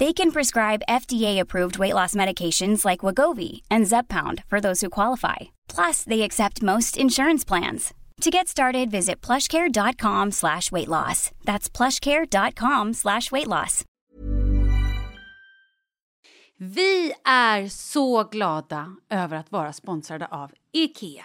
They can prescribe FDA-approved weight loss medications like Wagovi and Zepbound for those who qualify. Plus, they accept most insurance plans. To get started, visit plushcare.com slash weight loss. That's plushcare.com slash weight loss. Vi är så glada över att vara sponsrade av IKEA.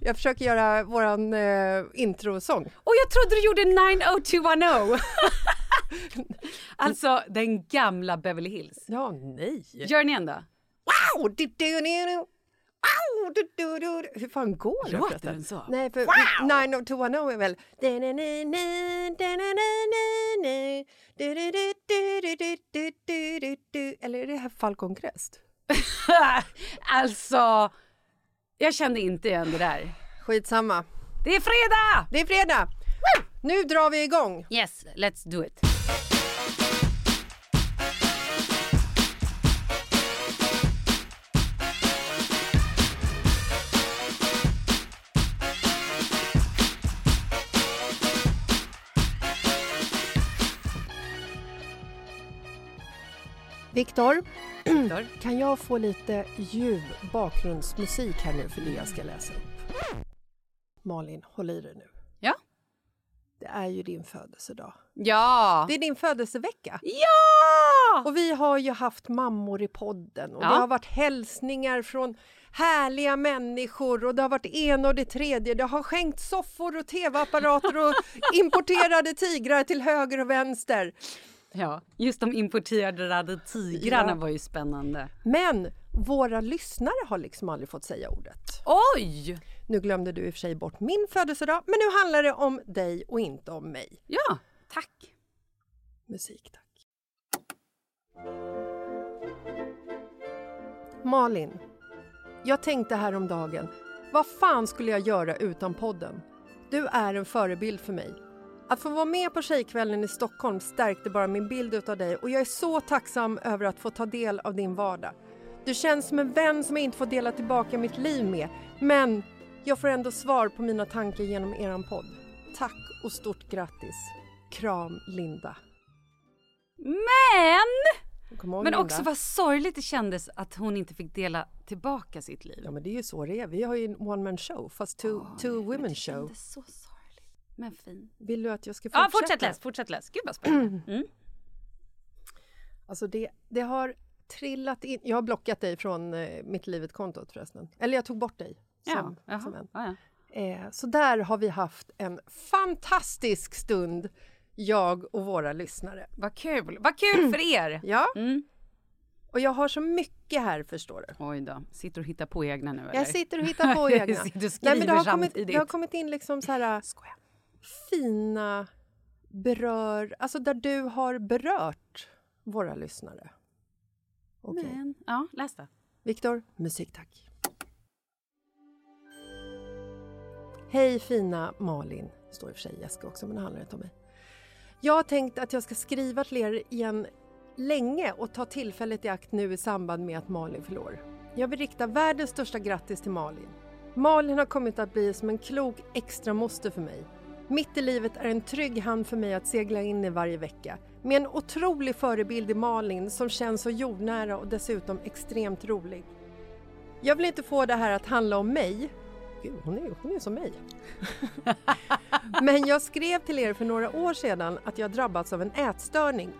Jag försöker göra våran eh, introsång. Och jag trodde du gjorde 90210. alltså den gamla Beverly Hills. Ja, nej. Gör den igen då. Wow! Wow! Hur fan går det? Låter den så? Nej, för 90210 är väl... Eller är det här Falcon Crest? alltså, jag kände inte igen det där. Skitsamma. Det är fredag! Det är fredag! Nu drar vi igång. Yes, let's do it. Viktor, kan jag få lite ljuv bakgrundsmusik här nu för det jag ska läsa upp? Malin, håll i dig nu. Ja. Det är ju din födelsedag. Ja! Det är din födelsevecka. Ja! Och vi har ju haft mammor i podden och Ja. det har varit hälsningar från härliga människor och det har varit ena och det tredje. Det har skänkt soffor och tv-apparater och importerade tigrar till höger och vänster. Ja, just de importerade tigrarna Ja. var ju spännande. Men våra lyssnare har liksom aldrig fått säga ordet. Oj! Nu glömde du i och för sig bort min födelsedag, men nu handlar det om dig och inte om mig. Ja, tack. Musik, tack. Malin, jag tänkte häromdagen, vad fan skulle jag göra utan podden? Du är en förebild för mig. Att få vara med på Tjejkvällen i Stockholm stärkte bara min bild av dig och jag är så tacksam över att få ta del av din vardag. Du känns som en vän som jag inte får dela tillbaka mitt liv med, men jag får ändå svar på mina tankar genom eran podd. Tack och stort grattis. Kram, Linda. Men! Ihåg, Men Linda. också vad sorgligt det kändes att hon inte fick dela tillbaka sitt liv. Ja, men det är ju så det är. Vi har ju en one man show, fast two, two women show. så. Men fin. Vill du att jag ska fortsätta? Ja, fortsätt läs, fortsätt läs. Gud vad spännande. Mm. Alltså det, det har trillat in. Jag har blockat dig från eh, mitt livet-kontot förresten. Eller jag tog bort dig. Ja, Som, jaha. som en. Ja, ja. Eh, så där har vi haft en fantastisk stund, jag och våra lyssnare. Vad kul, vad kul för er! Ja, Mm. och jag har så mycket här förstår du. Oj då, sitter och hittar på egna nu eller? Jag sitter och hittar på egna. Sitter och Nej, men det, har kommit, det har kommit in liksom så här Skoja. Fina berör, alltså där du har berört våra lyssnare. Men, ja, läs det. Viktor, musik tack. Hej fina Malin, står i och för sig Jessica också men det handlar inte om mig. Jag har tänkt att jag ska skriva till er igen länge och ta tillfället i akt nu i samband med att Malin förlorar. Jag vill rikta världens största grattis till Malin. Malin har kommit att bli som en klok extra moster för mig. Mitt i livet är en trygg hand för mig att segla in i varje vecka. Med en otrolig förebild i Malin som känns så jordnära och dessutom extremt rolig. Jag vill inte få det här att handla om mig. Gud, hon är, hon är som mig. Men jag skrev till er för några år sedan att jag drabbats av en ätstörning.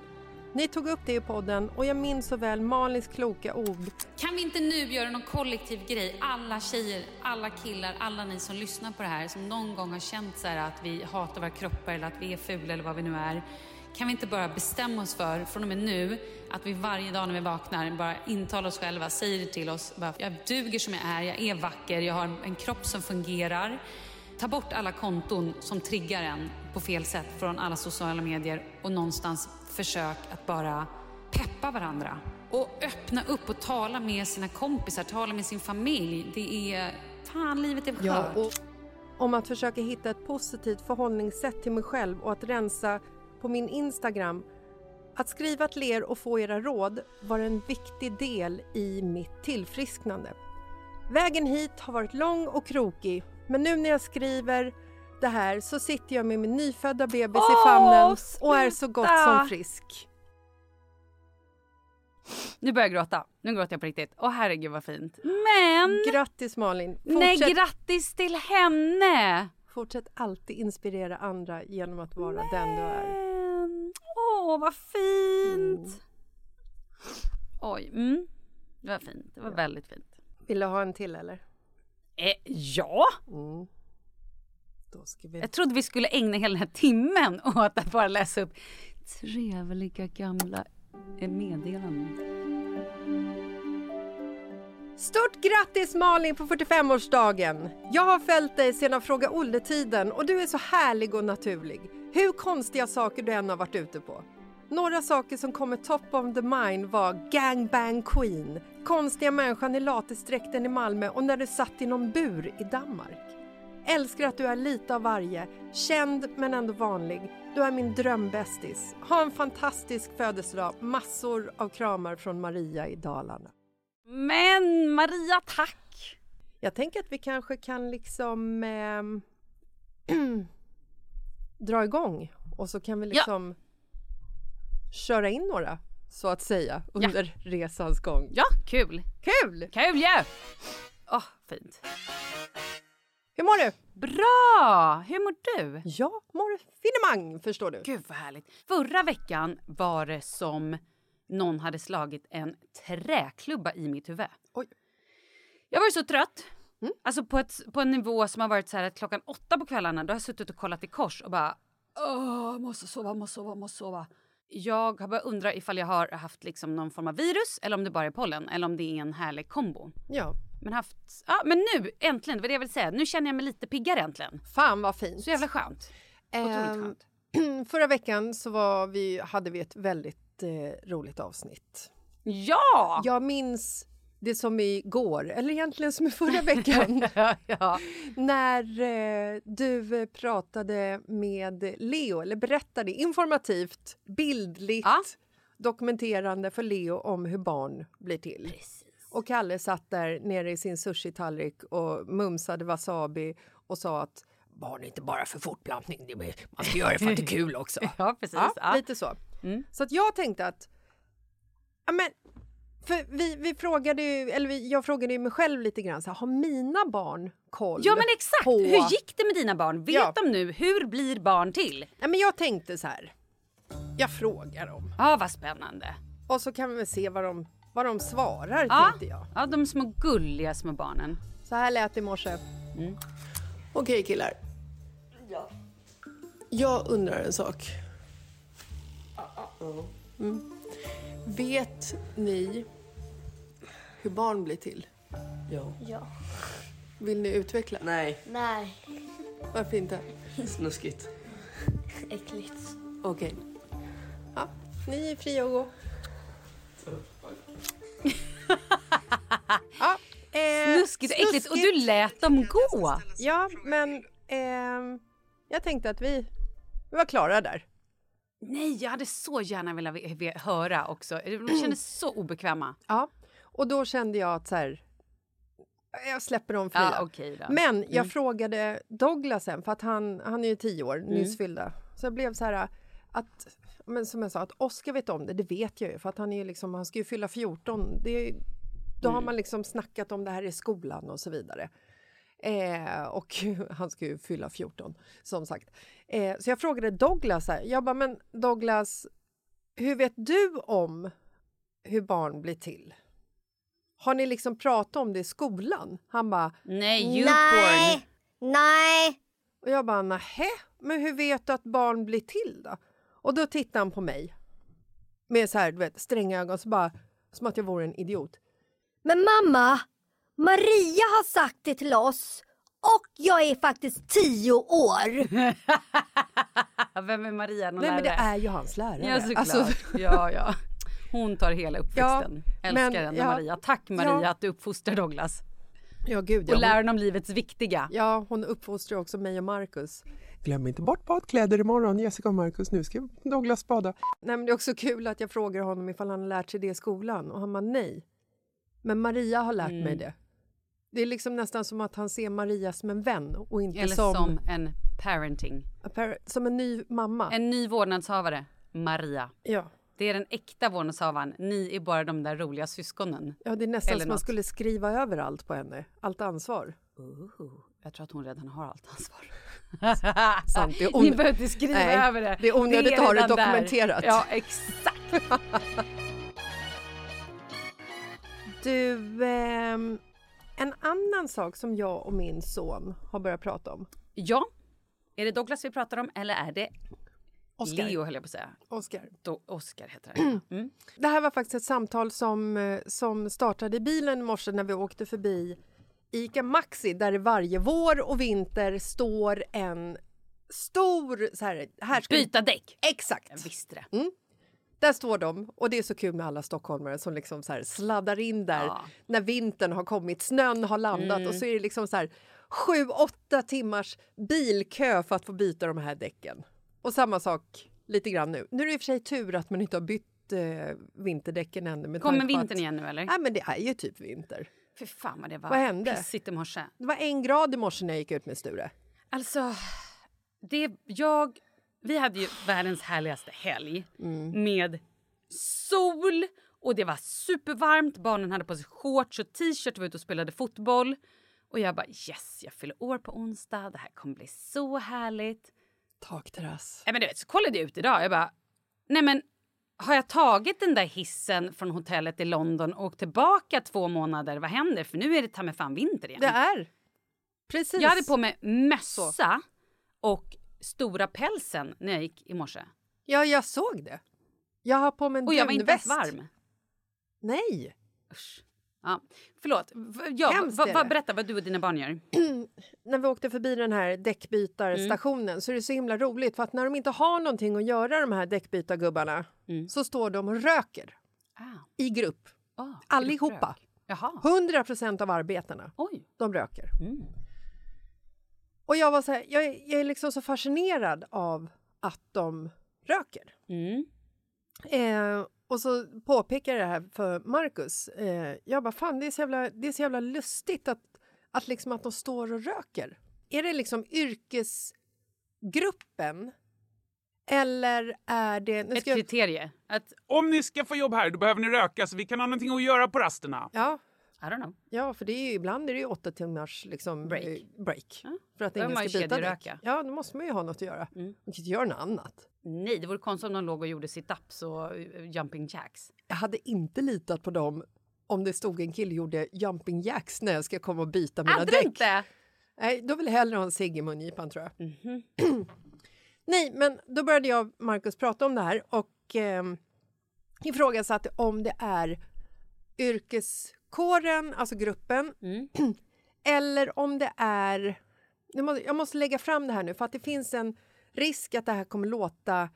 Ni tog upp det i podden och jag minns så väl Malins kloka ord Kan vi inte nu göra någon kollektiv grej? Alla tjejer, alla killar, alla ni som lyssnar på det här som någon gång har känt så här att vi hatar våra kroppar eller att vi är fula eller vad vi nu är. Kan vi inte bara bestämma oss för, från och med nu, att vi varje dag när vi vaknar bara intalar oss själva, säger det till oss, bara, jag duger som jag är, jag är vacker, jag har en kropp som fungerar. Ta bort alla konton som triggar en på fel sätt från alla sociala medier och någonstans försök att bara peppa varandra. Och öppna upp och tala med sina kompisar, tala med sin familj. Det är... Fan, livet är skört. Ja, och om att försöka hitta ett positivt förhållningssätt till mig själv och att rensa på min Instagram. Att skriva till er och få era råd var en viktig del i mitt tillfrisknande. Vägen hit har varit lång och krokig men nu när jag skriver det här så sitter jag med min nyfödda bebis i Åh, famnen och är så gott som frisk. Nu börjar jag gråta. Nu gråter jag på riktigt. Åh herregud vad fint. Men! Grattis Malin! Nej, Fortsätt, grattis till henne! fortsätt alltid inspirera andra genom att vara den du är. Men, åh vad fint! Oj, mm. Det var fint. Det var väldigt fint. Vill du ha en till eller? Eh, ja! Då ska vi... Jag trodde vi skulle ägna hela den här timmen åt att bara läsa upp trevliga gamla eh, meddelanden. Stort grattis Malin på 45-årsdagen! Jag har följt dig sedan Fråga Olle-tiden och du är så härlig och naturlig. Hur konstiga saker du än har varit ute på. Några saker som kommer top of the mind var Gangbang Queen, konstiga människan i latexdräkten i Malmö och när du satt i någon bur i Danmark. Älskar att du är lite av varje, känd men ändå vanlig. Du är min drömbästis. Ha en fantastisk födelsedag. Massor av kramar från Maria i Dalarna. Men Maria, tack! Jag tänker att vi kanske kan liksom ehm, dra igång och så kan vi liksom köra in några så att säga under resans gång. Ja, kul! Kul! Kul ju! Åh, fint. Hur mår du? Bra! Hur mår du? Jag mår finemang förstår du. Gud vad härligt. Förra veckan var det som någon hade slagit en träklubba i mitt huvud. Oj. Jag var ju så trött. Alltså på, ett, på en nivå som har varit så här att klockan åtta på kvällarna då har jag suttit och kollat i kors och bara Åh, måste sova, måste sova, måste sova. jag har börjat undra ifall jag har haft liksom någon form av virus eller om det bara är pollen eller om det är en härlig kombo. Ja. Men haft, ja men nu äntligen, det var det jag ville säga. Nu känner jag mig lite piggare äntligen. Fan vad fint. Så jävla skönt. Otroligt Ehm, skönt. Förra veckan så var vi, hade vi ett väldigt eh, roligt avsnitt. Ja! Jag minns det som igår, eller egentligen som i förra veckan. ja. när eh, du pratade med Leo, eller berättade informativt, bildligt, Ja. dokumenterande för Leo om hur barn blir till. Och Kalle satt där nere i sin sushi-tallrik och mumsade wasabi och sa att barn är inte bara för fortplantning, man ska göra det för att det är kul också. Ja, precis. Ja, Ja. Lite så. Så att jag tänkte att... Men, för vi, vi frågade ju, eller vi, jag frågade ju mig själv lite grann, så här, har mina barn koll Ja men exakt! på... Hur gick det med dina barn? Vet Ja. de nu hur blir barn till? Ja, men jag tänkte så här, jag frågar dem Ja vad spännande. och så kan vi väl se vad de, vad de svarar, Ja. tänkte jag. ja, de små gulliga små barnen. Så här lät det i morse. Okej killar. Ja. Jag undrar en sak. Mm. Vet ni hur barn blir till? Ja. Ja. Vill ni utveckla? Nej, Nej. Varför inte? snuskigt. Äckligt. Okej. Ja, ni är fria att gå. ja, eh, Snuskigt och äckligt. Och du lät dem gå. Ja, men ehm, jag tänkte att vi, vi var klara där. Nej, jag hade så gärna velat ve- ve- höra också. De kändes så obekväma. Ja, och då kände jag att så här, jag släpper dem fria. Ja, då. Men jag frågade Douglas sen, för att han, han är ju tio år, Mm. nyss fyllda. Så jag blev så här att, men som jag sa, att Oscar vet om det, det vet jag ju. För att han, är liksom, han ska ju fylla 14. Det, då Mm. har man liksom snackat om det här i skolan och så vidare. Eh, och han ska ju fylla 14, som sagt. Eh, så jag frågade Douglas, här, jag bara, men Douglas, hur vet du om hur barn blir till? Har ni liksom pratat om det i skolan? Han bara, Nej, Nej. Nej. och jag bara, nähä, men hur vet du att barn blir till då? Och då tittade han på mig med så här, du vet, stränga ögon, så bara, som att jag vore en idiot. Men mamma, Maria har sagt det till oss och jag är faktiskt tio år. Vem är Maria? Någon Nej, men det lärare? är ju hans lärare. Ja, såklart. Alltså, Ja, ja. Hon tar hela uppväxten. Ja, Älskar men- henne, ja. Maria. Tack, Maria, Ja. att du uppfostrar Douglas. ja, gud, Och ja. lär Hon, honom livets viktiga. ja, hon uppfostrar också mig och Marcus. Glöm inte bort badkläder imorgon, Jessica och Marcus. Nu ska Douglas bada. Nej, men det är också kul att jag frågar honom ifall han har lärt sig det i skolan och han bara nej. Men Maria har lärt Mm. mig det. Det är liksom nästan som att han ser Maria som en vän och inte Eller som, som en parenting. som en ny mamma. En ny vårdnadshavare, Maria. Ja. Det är den äkta vårdnadshavaren. Ni är bara de där roliga syskonen. ja, det är nästan Eller som man något. skulle skriva över allt på henne. Allt ansvar. Ooh, jag tror att hon redan har allt ansvar. Sant, det är Ni on- behöver inte skriva Nej, över det. det är onödigt att ha det redan där. dokumenterat. Ja, exakt. Du, ehm, en annan sak som jag och min son har börjat prata om. Ja, är det Douglas vi pratar om eller är det Oscar. Leo höll jag på att säga. Oscar. Do- Oscar heter det. Mm. Det här var faktiskt ett samtal som, eh, som startade i bilen i morse när vi åkte förbi Ica Maxi där det varje vår och vinter står en stor... Så här, här ska Byta däck. Exakt! Jag visste det. Där står de och det är så kul med alla stockholmare som liksom så sladdar in där Ja. när vintern har kommit, snön har landat och så är det liksom så här sju, åtta timmars bilkö för att få byta de här däcken. Och samma sak lite grann nu. Nu är det i och för sig tur att man inte har bytt eh, vinterdäcken ännu. Kommer vintern att, igen nu eller? Nej men det är ju typ vinter. Fy fan vad det var Vad hände? pissigt i morse. Det var en grad i morse när jag gick ut med Sture. Alltså, det, jag, vi hade ju världens härligaste helg med sol och det var supervarmt. Barnen hade på sig shorts och t-shirt och var ute och spelade fotboll. Och jag bara yes, jag fyller år på onsdag. Det här kommer bli så härligt. Takterrass. Nej, men du vet, så kollade jag ut idag. Jag bara, nej men har jag tagit den där hissen från hotellet i London och åkt tillbaka två månader? Vad händer? För nu är det ta mig fan vinter igen. Det är. Precis. Jag hade på mig mössa och stora pälsen när jag gick i morse. Ja, jag såg det. Jag har på mig en Och jag var inte ens dunväst. varm. Nej. Usch. Ja, förlåt. Ja, Hemskt va, berätta vad du och dina barn gör. När vi åkte förbi den här däckbytarstationen så är det så himla roligt för att när de inte har någonting att göra de här däckbytargubbarna så står de och röker Ah. i grupp. Ah, Allihopa. 100 procent av arbetarna, Oj. de röker. Mm. Och jag var så här, jag, är- jag är liksom så fascinerad av att de röker. Mm. Eh, och så påpekar jag det här för Marcus. Eh, jag bara, fan det är så jävla, det är så jävla lustigt att, att, liksom att de står och röker. Är det liksom yrkesgruppen? Eller är det... Ett jag, kriterie. Att, Om ni ska få jobb här, då behöver ni röka så vi kan ha någonting att göra på rasterna. ja, I don't know. ja, för det är ju, ibland är det ju åtta timmars liksom, Break. eh, break Ja. För att ingen ska byta däck. Ja, då måste man ju ha något att göra. Mm. Man kan inte göra något annat. Nej, det vore konstigt om de låg och gjorde sit-ups och eh, jumping jacks. Jag hade inte litat på dem om det stod en kille och gjorde jumping jacks när jag ska komma och byta mina Hade däck. inte? Nej, då vill jag hellre ha en cigg i mungipan tror jag. Mhm. Nej, men då började jag och Marcus prata om det här och eh, ifrågasatte om det är yrkeskåren, alltså gruppen, Mm. eller om det är... Jag måste, jag måste lägga fram det här nu för att det finns en risk att det här kommer låta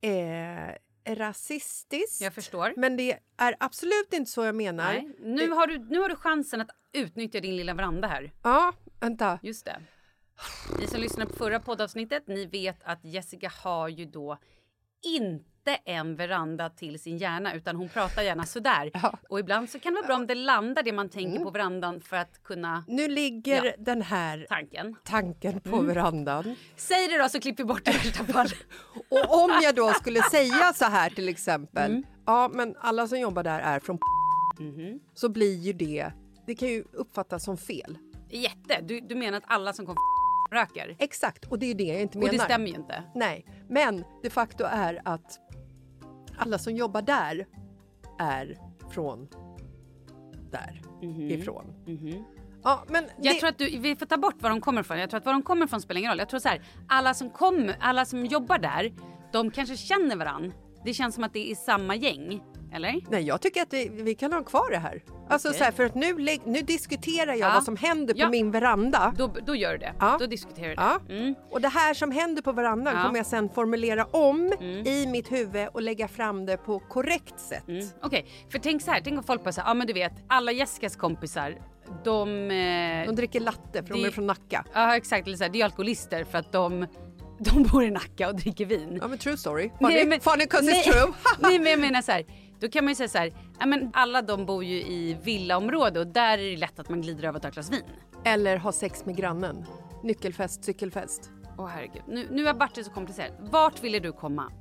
eh, rasistiskt. Jag förstår. Men det är absolut inte så jag menar. Nej. Nu, har du, nu har du chansen att utnyttja din lilla veranda här. Ja, vänta. Just det. Ni som lyssnade på förra poddavsnittet, ni vet att Jessica har ju då inte en veranda till sin hjärna utan hon pratar gärna sådär. Ja. Och ibland så kan det vara bra om det landar det man tänker på verandan för att kunna Nu ligger Ja. den här tanken. tanken på Mm. verandan. Säg det då så klipper vi bort det i värsta fall. Och om jag då skulle säga så här till exempel, Mm. ja men alla som jobbar där är från Mhm. så blir ju det, det kan ju uppfattas som fel. Jätte! Du, du menar att alla som kom röker? Exakt, och det är det jag inte Och menar. det stämmer ju inte. Nej, men de facto är att alla som jobbar där är från där ifrån. Ja, men. Jag det, tror att du, vi får ta bort var de kommer ifrån. Jag tror att var de kommer ifrån spelar ingen roll. Jag tror så här, alla som kommer, alla som jobbar där, de kanske känner varann. Det känns som att det är samma gäng. Eller? Nej, jag tycker att vi, vi kan ha kvar det här. Alltså Okej. så här, för att nu, nu diskuterar jag Ja. vad som händer på Ja. min veranda. Då, då gör du det. Ja. Då diskuterar du det. Mm. Och det här som händer på verandan kommer jag sen formulera om Mm. i mitt huvud och lägga fram det på korrekt sätt. Mm. Okej, för tänk så här, tänk om folk bara säger, ja men du vet, alla Jessicas kompisar, de... Eh, De dricker latte för de Det- är från Nacka. ja exakt, eller så här, det är alkoholister för att de, de bor i Nacka och dricker vin. Ja men true story. Nej, Funny, men- funny 'cause nej, it's true. nej men jag menar så här, då kan man ju säga så här, ja men alla de bor ju i villaområde och där är det lätt att man glider över och tar ett glas vin. Eller ha sex med grannen. Nyckelfest, cykelfest. Åh herregud, nu, nu har Bart så komplicerat. Vart ville du komma?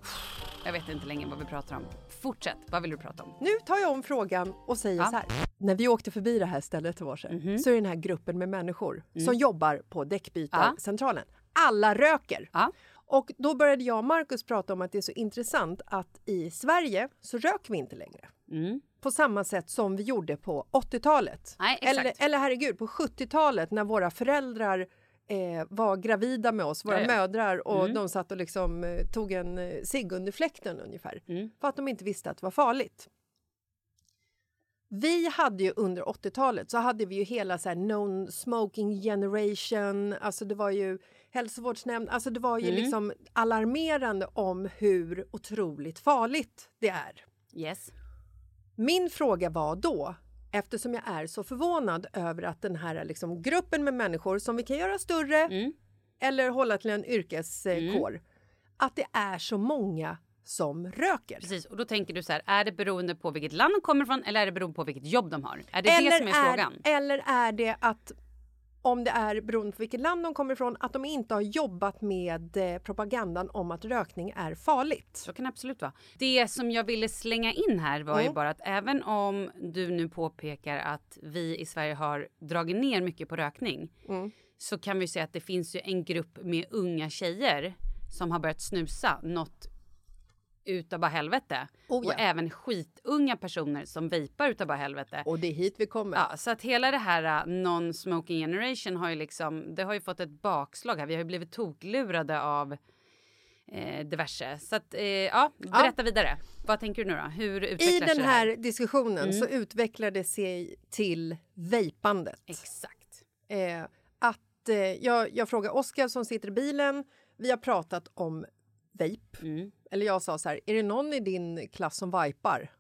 Jag vet inte längre vad vi pratar om. Fortsätt, vad vill du prata om? Nu tar jag om frågan och säger Ja. Så här. När vi åkte förbi det här stället i morse så är det den här gruppen med människor som jobbar på däckbytarcentralen. Alla röker. Ja. Och då började jag och Marcus prata om att det är så intressant att i Sverige så röker vi inte längre. Mm. På samma sätt som vi gjorde på 80-talet. Nej, exakt. eller, eller herregud, på 70-talet när våra föräldrar eh, var gravida med oss, våra Ja, ja. mödrar, och Mm. de satt och liksom, eh, tog en eh, cigg under fläkten ungefär. Mm. För att de inte visste att det var farligt. Vi hade ju under 80-talet så hade vi ju hela så här non smoking generation, alltså det var ju hälsovårdsnämnd, alltså det var ju Mm. liksom alarmerande om hur otroligt farligt det är. Yes. Min fråga var då, eftersom jag är så förvånad över att den här liksom, gruppen med människor som vi kan göra större Mm. eller hålla till en yrkeskår, att det är så många som röker. Precis, och då tänker du så här, är det beroende på vilket land de kommer ifrån eller är det beroende på vilket jobb de har? Är det eller, det som är frågan? eller är det att om det är beroende på vilket land de kommer ifrån, att de inte har jobbat med eh, propagandan om att rökning är farligt. Så kan det absolut vara. Det som jag ville slänga in här var ju Mm. bara att även om du nu påpekar att vi i Sverige har dragit ner mycket på rökning Mm. så kan vi säga att det finns ju en grupp med unga tjejer som har börjat snusa något utav bara helvete. Oh ja. Och även skitunga personer som vejpar utav bara helvete. Och det är hit vi kommer. Ja, så att hela det här uh, non-smoking generation har ju liksom, det har ju fått ett bakslag här. Vi har ju blivit toklurade av eh, diverse. Så att, eh, ja, berätta vidare. Vad tänker du nu då? Hur utvecklar I den det här diskussionen Mm. så utvecklar det sig till vejpandet. Exakt. Eh, att, eh, jag, jag frågar Oskar som sitter i bilen. Vi har pratat om vape. Mm. Eller jag sa så här, är det någon i din klass som vipar?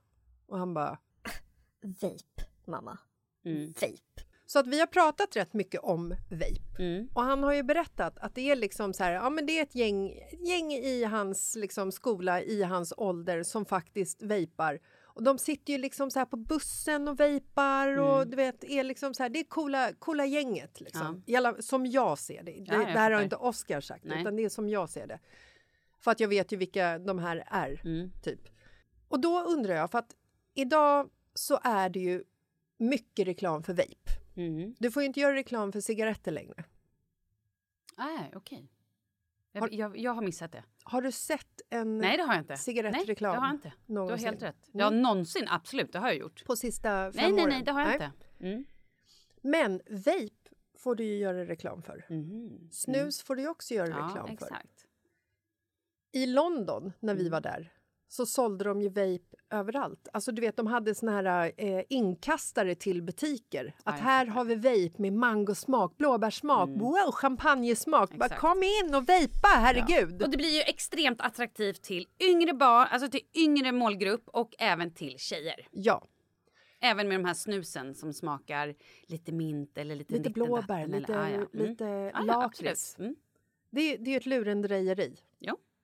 Och han bara... Vape, mamma. Mm. Vape. Så att vi har pratat rätt mycket om vape. Mm. Och han har ju berättat att det är liksom så här, ja men det är ett gäng, ett gäng i hans liksom skola, i hans ålder som faktiskt vejpar. Och de sitter ju liksom så här på bussen och vejpar och Mm. du vet, är liksom så här, det är coola, coola gänget liksom. I alla, som jag ser det. det, Ja, jag det här har inte Oscar sagt, Nej. utan det är som jag ser det. För att jag vet ju vilka de här är, Mm. typ. Och då undrar jag, för att idag så är det ju mycket reklam för vape. Mm. Du får ju inte göra reklam för cigaretter längre. Nej, okej. Jag, Har- jag, jag har missat det. Har du sett en Nej, det har jag inte. cigarettreklam? Nej, det har jag inte. Du har någonsin? helt rätt. Mm. Ja, någonsin. Absolut, det har jag gjort. På sista fem Nej, nej, åren? nej, det har jag inte. Mm. Men vape får du ju göra reklam för. Mhm. Snus får du ju också göra Ja, reklam för. I London, när vi Mm. var där, så sålde de ju vape överallt. Alltså du vet, de hade såna här eh, inkastare till butiker. Att jag här har vi vape med mangosmak, blåbärssmak, wow, champagnesmak. Bara Mm. Kom in och vejpa, herregud! Och det blir ju extremt attraktivt till yngre barn, alltså till yngre målgrupp och även till tjejer. Ja. Även med de här snusen som smakar lite mint eller lite Lite blåbär, datten lite, eller- ah, ja. Mm. lite Ah, ja, lakrits. absolut. Mm. det, är- det är ju ett lurendrejeri.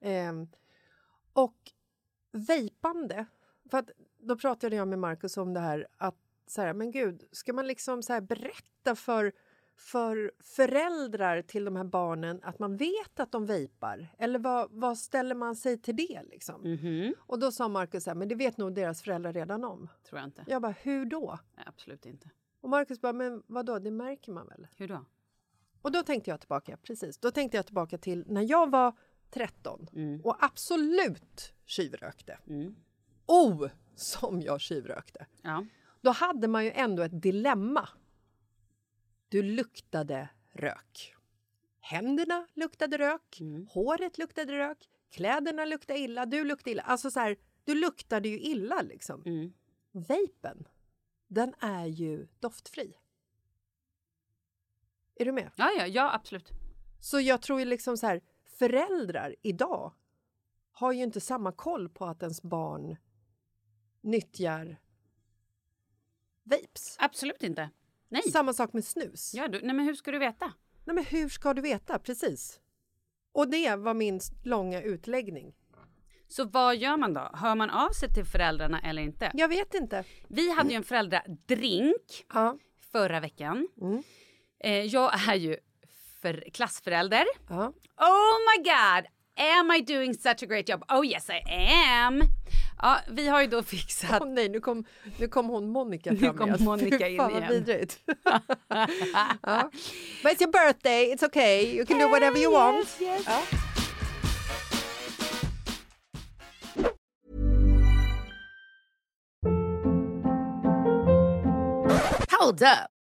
Ehm, och vejpande, för att då pratade jag med Markus om det här att så här, men gud, ska man liksom så här berätta för, för föräldrar till de här barnen att man vet att de vejpar? Eller vad, vad ställer man sig till det liksom? Mhm. Och då sa Markus men det vet nog deras föräldrar redan om. Tror jag inte. Jag bara, hur då? Nej, absolut inte. Och Markus bara, men vad då? det märker man väl? Hur då? Och då tänkte jag tillbaka, precis, då tänkte jag tillbaka till när jag var 13 Mm. och absolut tjuvrökte. Mm. Oh, som jag tjuvrökte! Ja. Då hade man ju ändå ett dilemma. Du luktade rök. Händerna luktade rök, Mm. håret luktade rök, kläderna luktade illa, du luktade illa. Alltså så här, du luktade ju illa liksom. Mm. Vapen, den är ju doftfri. Är du med? Ja, ja, ja, absolut. Så jag tror ju liksom så här, föräldrar idag har ju inte samma koll på att ens barn nyttjar vapes. Absolut inte. Nej. Samma sak med snus. Ja, du, nej, men hur ska du veta? Nej, men hur ska du veta? Precis. Och det var min långa utläggning. Så vad gör man då? Hör man av sig till föräldrarna eller inte? Jag vet inte. Vi hade ju en föräldradrink Ja. förra veckan. Mm. Eh, jag är ju för klassförälder. Ja. Oh my god! Am I doing such a great job? Oh yes I am! Ja, vi har ju då fixat... Åh nej, nu kom, nu kom hon Monica Nu fram kom igen. Monica Fy in fan, vad igen. vidrigt. ja. But it's your birthday, it's okay. You can do whatever you want. Ja. Hold up.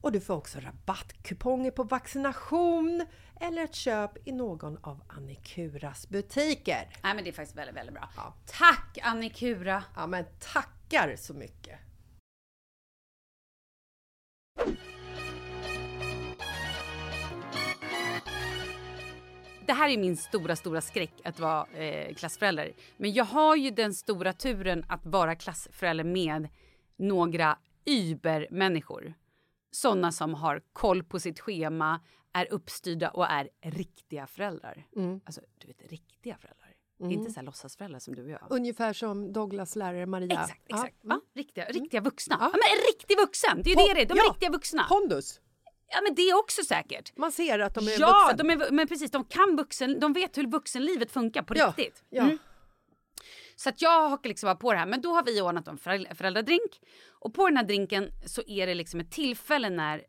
och du får också rabattkuponger på vaccination eller ett köp i någon av Annikuras butiker. Nej men det är faktiskt väldigt, väldigt bra. Tack Annikura! Ja men tackar så mycket! Det här är min stora, stora skräck att vara eh, klassförälder. Men jag har ju den stora turen att vara klassförälder med några übermänniskor. Sådana som har koll på sitt schema, är uppstyrda och är riktiga föräldrar. Alltså, du vet, riktiga föräldrar. Inte så här låtsasföräldrar som du och jag. Ungefär som Douglas lärare Maria. Exakt, exakt. Ja. Va? Riktiga, riktiga vuxna. Ja. Ja. men en riktig vuxen! Det är ju det det är. De Ja. riktiga vuxna. Pondus! Ja, men det är också säkert. Man ser att de är ja, vuxen. är, men precis. De kan vuxen, de vet hur vuxenlivet funkar på Ja, riktigt. ja. Mm. Så att jag hakar liksom bara på det här. Men då har vi ordnat en föräldra- föräldradrink. Och på den här drinken så är det liksom ett tillfälle när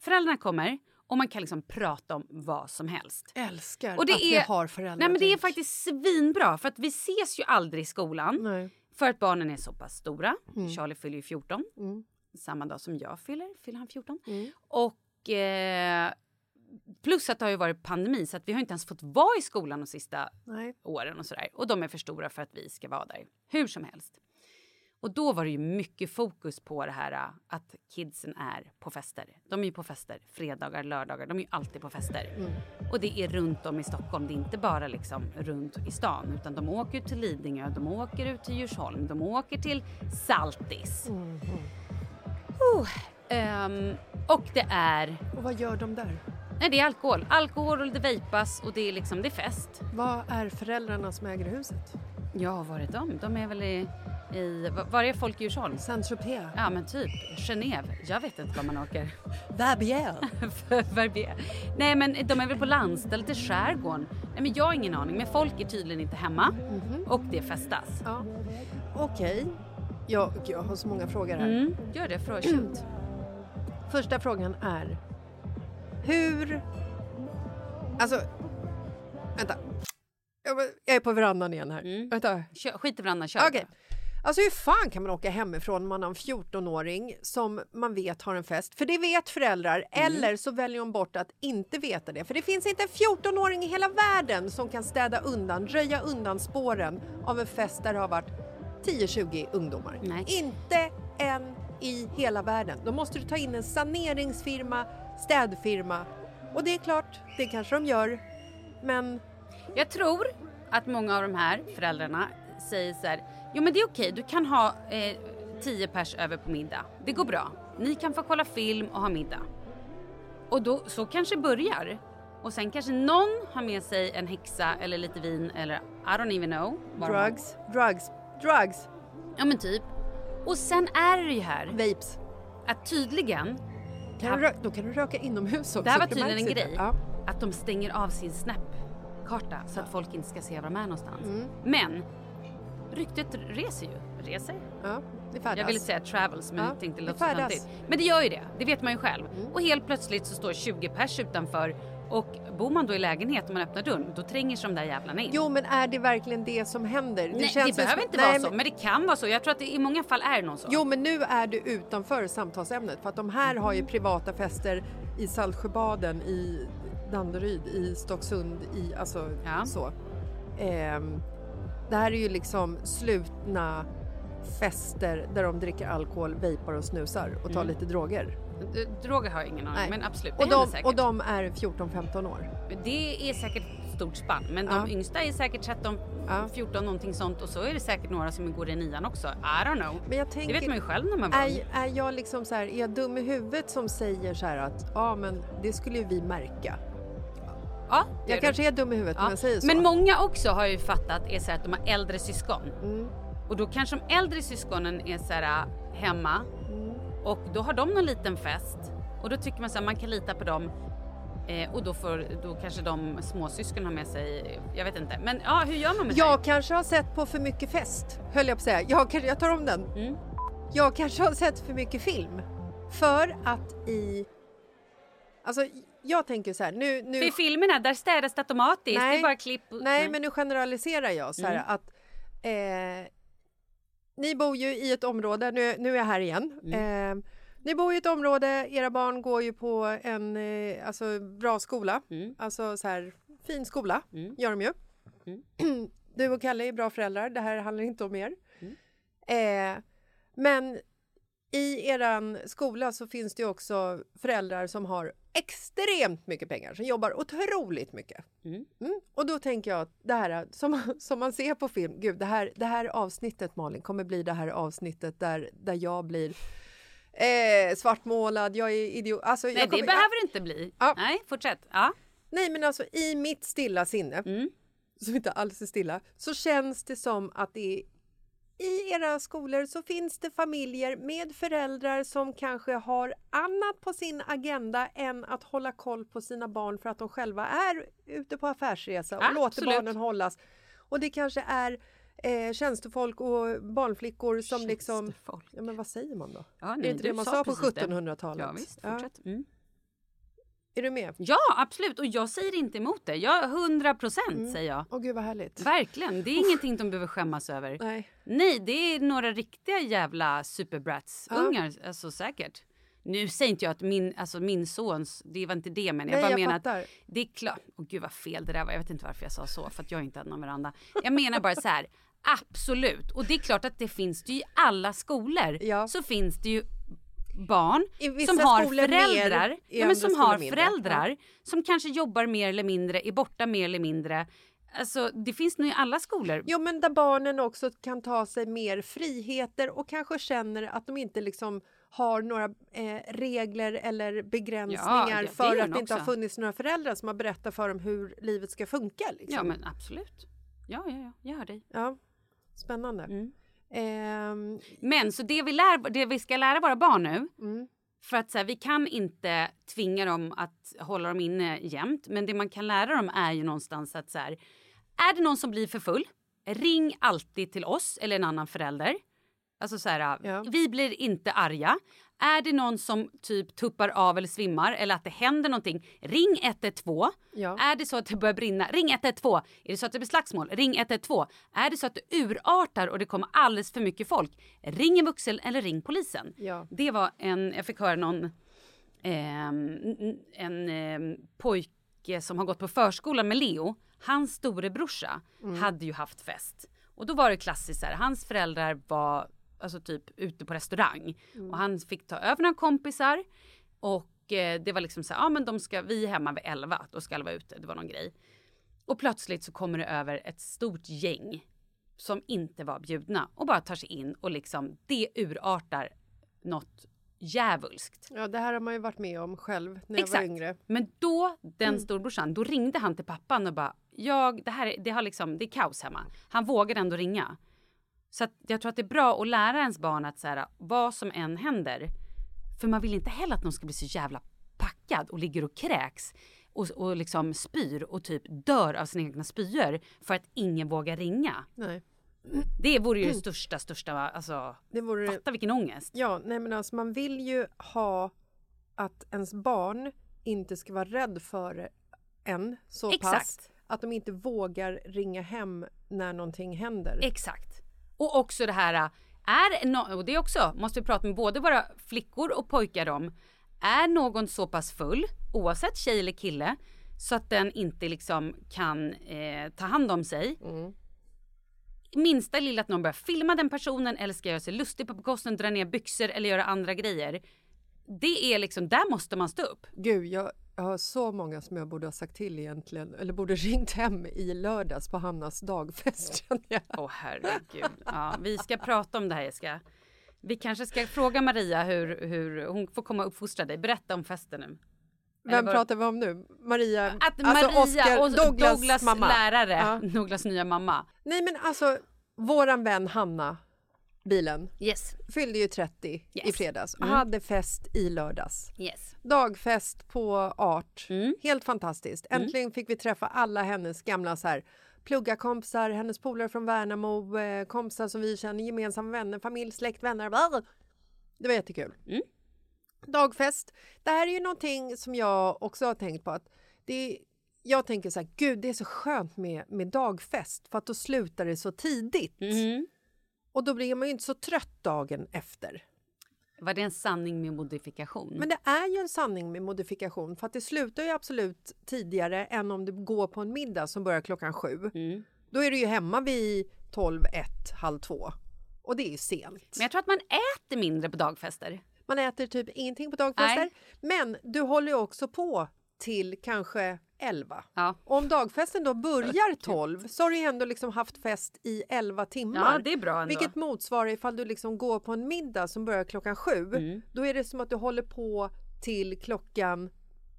föräldrarna kommer och man kan liksom prata om vad som helst. Älskar Och det att är, ni har föräldrar. Nej men det är faktiskt svinbra för att vi ses ju aldrig i skolan. Nej. För att barnen är så pass stora. Mm. Charlie fyller ju 14. Mm. Samma dag som jag fyller, fyller han 14. Mm. Och eh, plus att det har ju varit pandemi så att vi har inte ens fått vara i skolan de sista Nej. åren och sådär. Och de är för stora för att vi ska vara där. Hur som helst. Och då var det ju mycket fokus på det här äh, att kidsen är på fester. De är ju på fester fredagar, lördagar. De är ju alltid på fester. Och det är runt om i Stockholm. Det är inte bara liksom runt i stan utan de åker ut till Lidingö, de åker ut till Djursholm, de åker till Saltis. Oh, ehm, och det är... Och vad gör de där? Nej, det är alkohol. Alkohol och det vejpas och det är liksom, det är fest. Vad är föräldrarna som äger huset? Ja, var är de? De är väl i... i var- är folk i Djursholm? Saint-Tropez? Ja, men typ. Genève. Jag vet inte var man åker. Verbier? Verbier. Nej, men de är väl på landstället i skärgården. Nej, men jag har ingen aning. Men folk är tydligen inte hemma. Och det festas. Ja. Okej. Jag, jag har så många frågor här. Mm, gör det. Fråga. Första frågan är hur... Alltså, vänta. Jag är på verandan igen här. Vänta. Kör, skit i varandra, kör. Okej. Alltså hur fan kan man åka hemifrån om man har en 14-åring som man vet har en fest? För det vet föräldrar, eller så väljer de bort att inte veta det. För det finns inte en 14-åring i hela världen som kan städa undan, röja undan spåren av en fest där det har varit 10-20 ungdomar. Nej. Inte en i hela världen. Då måste du ta in en saneringsfirma, städfirma. Och det är klart, det kanske de gör. Men Jag tror att många av de här föräldrarna säger så här, jo men det är okej, du kan ha eh, tio pers över på middag. Det går bra. Ni kan få kolla film och ha middag. Och då, så kanske börjar. Och sen kanske någon har med sig en häxa eller lite vin eller I don't even know. drugs, drugs, drugs, Ja men typ. Och sen är det ju här vapes. att tydligen, Kan du, då kan du röka inomhus också. det här var tydligen en grej, Ja. att de stänger av sin Snap-karta så att folk inte ska se var de är någonstans. Mm. Men ryktet reser ju. Reser? Ja, det färdas. Jag ville säga travels men Ja, tänkte det låter så. Men det gör ju det, det vet man ju själv. Och helt plötsligt så står 20 pers utanför och bor man då i lägenhet och man öppnar dörren då tränger sig de där jävlarna in. Jo, men är det verkligen det som händer? Nej, känns det behöver som- inte Nej, vara så, men- men det kan vara så. Jag tror att det, i många fall är det nog så. Jo, men nu är du utanför samtalsämnet för att de här har ju privata fester i Saltsjöbaden, i Danderyd, i Stocksund, i alltså Ja. så. Ehm, det här är ju liksom slutna fester där de dricker alkohol, vejpar och snusar och tar Mm. lite droger. Droger har jag ingen aning men absolut. Det Och de, säkert. och de är 14-15 år. Det är säkert stort spann. Men de Ja. yngsta är säkert 13, 14 någonting sånt och så är det säkert några som går i nian också. I don't know. Men jag tänker, det vet man ju själv när man var är, är jag liksom så här, är jag dum i huvudet som säger så här att ja men det skulle ju vi märka. Ja, det Jag kanske det. är dum i huvudet Ja. om jag säger så. Men många också har ju fattat är så här att de har äldre syskon. Mm. Och då kanske de äldre syskonen är så här äh, hemma Mm. Och då har de någon liten fest och då tycker man så här, man kan lita på dem eh, och då, får, då kanske de småsyskon har med sig, jag vet inte. Men ja, hur gör man med det? Jag kanske har sett på för mycket fest, höll jag på att säga. Jag, jag tar om den. Mm. Jag kanske har sett för mycket film. För att i... Alltså, jag tänker så här, nu... nu För i filmerna där städas det automatiskt, det är bara klipp. och- Nej, men nu generaliserar jag så här Mm. att... Eh, ni bor ju i ett område, nu, nu är jag här igen. Mm. Eh, ni bor i ett område, era barn går ju på en eh, alltså, bra skola. Mm. Alltså så här, fin skola, gör de ju. Mm. Du och Kalle är bra föräldrar, det här handlar inte om er. Mm. Eh, men i eran skola så finns det ju också föräldrar som har extremt mycket pengar, som jobbar otroligt mycket. Mm. Mm. Och då tänker jag att det här som, som man ser på film, gud det här, det här avsnittet Malin kommer bli det här avsnittet där, där jag blir eh, svartmålad, jag är idiot. Alltså, Nej, kommer, det behöver det inte bli. Nej, fortsätt. Ja. Nej men alltså i mitt stilla sinne, Mm. som inte alls är stilla, så känns det som att det i era skolor så finns det familjer med föräldrar som kanske har annat på sin agenda än att hålla koll på sina barn för att de själva är ute på affärsresa och låter Absolut. barnen hållas. Och det kanske är eh, tjänstefolk och barnflickor som liksom... Ja, men vad säger man då? Ja, är nej, det inte det man sa på precis det. 1700-talet? Ja, visst, fortsätt. Mm. Är du med? Ja, absolut. Och jag säger inte emot det. Jag 100 procent säger jag. Åh gud vad härligt. Verkligen. Det är ingenting de behöver skämmas över. Nej. Nej, det är några riktiga jävla superbrats-ungar. Alltså säkert. Nu säger inte jag att min, alltså min sons, det var inte det men jag Nej, bara jag menar fattar. att det är klart, åh gud vad fel det där var, jag vet inte varför jag sa så för att jag inte hade någon veranda. Jag menar bara så här, absolut, och det är klart att det finns det ju i alla skolor, så finns det ju barn som har föräldrar, mer, ja, men som har mindre. föräldrar Ja. som kanske jobbar mer eller mindre, är borta mer eller mindre. Alltså det finns nog i alla skolor. Jo, men där barnen också kan ta sig mer friheter och kanske känner att de inte liksom har några eh, regler eller begränsningar Ja, det- det för gör att de det inte har funnits några föräldrar som har berättat för dem hur livet ska funka. Liksom. Ja men absolut. Ja, ja, ja, jag hör dig. Ja, spännande. Mm. Ehm, Men så det vi, lär, det vi ska lära våra barn nu, Mm. för att så här, vi kan inte tvinga dem att hålla dem inne jämt, men det man kan lära dem är ju någonstans att så här, är det någon som blir för full, ring alltid till oss eller en annan förälder. Alltså så här, vi blir inte arga. Är det någon som typ tuppar av eller svimmar eller att det händer någonting, ring 112. Ja. Är det så att det börjar brinna, ring 112. Är det så att det blir slagsmål, ring 112. Är det så att det urartar och det kommer alldeles för mycket folk, ring en vuxen eller ring polisen. Ja. Det var en, jag fick höra någon, ehm, en ehm, pojke som har gått på förskolan med Leo. Hans storebrorsa Mm. hade ju haft fest. Och då var det klassiskt så här, hans föräldrar var alltså typ ute på restaurang. Mm. Och han fick ta över några kompisar. Och eh, det var liksom så här, ja men de ska, vi är hemma vid 11, då ska alla vara ute, det var någon grej. Och plötsligt så kommer det över ett stort gäng som inte var bjudna och bara tar sig in och liksom det urartar något djävulskt. Ja, det här har man ju varit med om själv när jag var Exakt. yngre. Men då, den Mm. storbrorsan, då ringde han till pappan och bara, jag, det här är- det har liksom, det är kaos hemma. Han vågade ändå ringa. Så jag tror att det är bra att lära ens barn att så här, vad som än händer, för man vill inte heller att någon ska bli så jävla packad och ligger och kräks och, och liksom spyr och typ dör av sina egna spyor för att ingen vågar ringa. Nej. Det vore ju det största, största, alltså, Det vore... fatta vilken ångest. Ja, nej men alltså man vill ju ha att ens barn inte ska vara rädd för en så pass Exakt. att de inte vågar ringa hem när någonting händer. Exakt. Och också det här, är no- och det också måste vi prata med både våra flickor och pojkar om. Är någon så pass full, oavsett tjej eller kille, så att den inte liksom kan eh, ta hand om sig. Minsta lilla att någon börjar filma den personen eller ska göra sig lustig på bekostnad, dra ner byxor eller göra andra grejer. Det är liksom, där måste man stå upp. Gud, jag, jag har så många som jag borde ha sagt till egentligen, eller borde ringt hem i lördags på Hannas dagfest. känner jag. Åh herregud. Ja, vi ska prata om det här Jessica. Vi kanske ska fråga Maria hur, hur hon får komma och uppfostra dig. Berätta om festen nu. Vem vad- pratar vi om nu? Maria? Att alltså Maria Oscar- och Douglas, Douglas, mamma. lärare, Ja. Douglas nya mamma. Nej men alltså, våran vän Hanna, bilen, Yes. fyllde ju 30 i Yes. fredags och Mm. hade fest i lördags. Yes. Dagfest på Art. Mm. Helt fantastiskt. Äntligen fick vi träffa alla hennes gamla så här, pluggarkompisar, hennes polare från Värnamo, eh, kompisar som vi känner, gemensamma vänner, familj, släkt, vänner. Det var jättekul. Mm. Dagfest. Det här är ju någonting som jag också har tänkt på. att det Jag tänker så här, gud det är så skönt med, med dagfest för att då slutar det så tidigt. Mm. Och då blir man ju inte så trött dagen efter. Var det en sanning med modifikation? Men det är ju en sanning med modifikation för att det slutar ju absolut tidigare än om du går på en middag som börjar klockan sju. Mm. Då är du ju hemma vid 12, 1, halv två. Och det är ju sent. Men jag tror att man äter mindre på dagfester. Man äter typ ingenting på dagfester. Nej. Men du håller ju också på till kanske 11. Ja. Om dagfesten då börjar 12 så har du ändå liksom haft fest i 11 timmar. Ja, det är bra ändå. Vilket motsvarar ifall du liksom går på en middag som börjar klockan 7. Mm. Då är det som att du håller på till klockan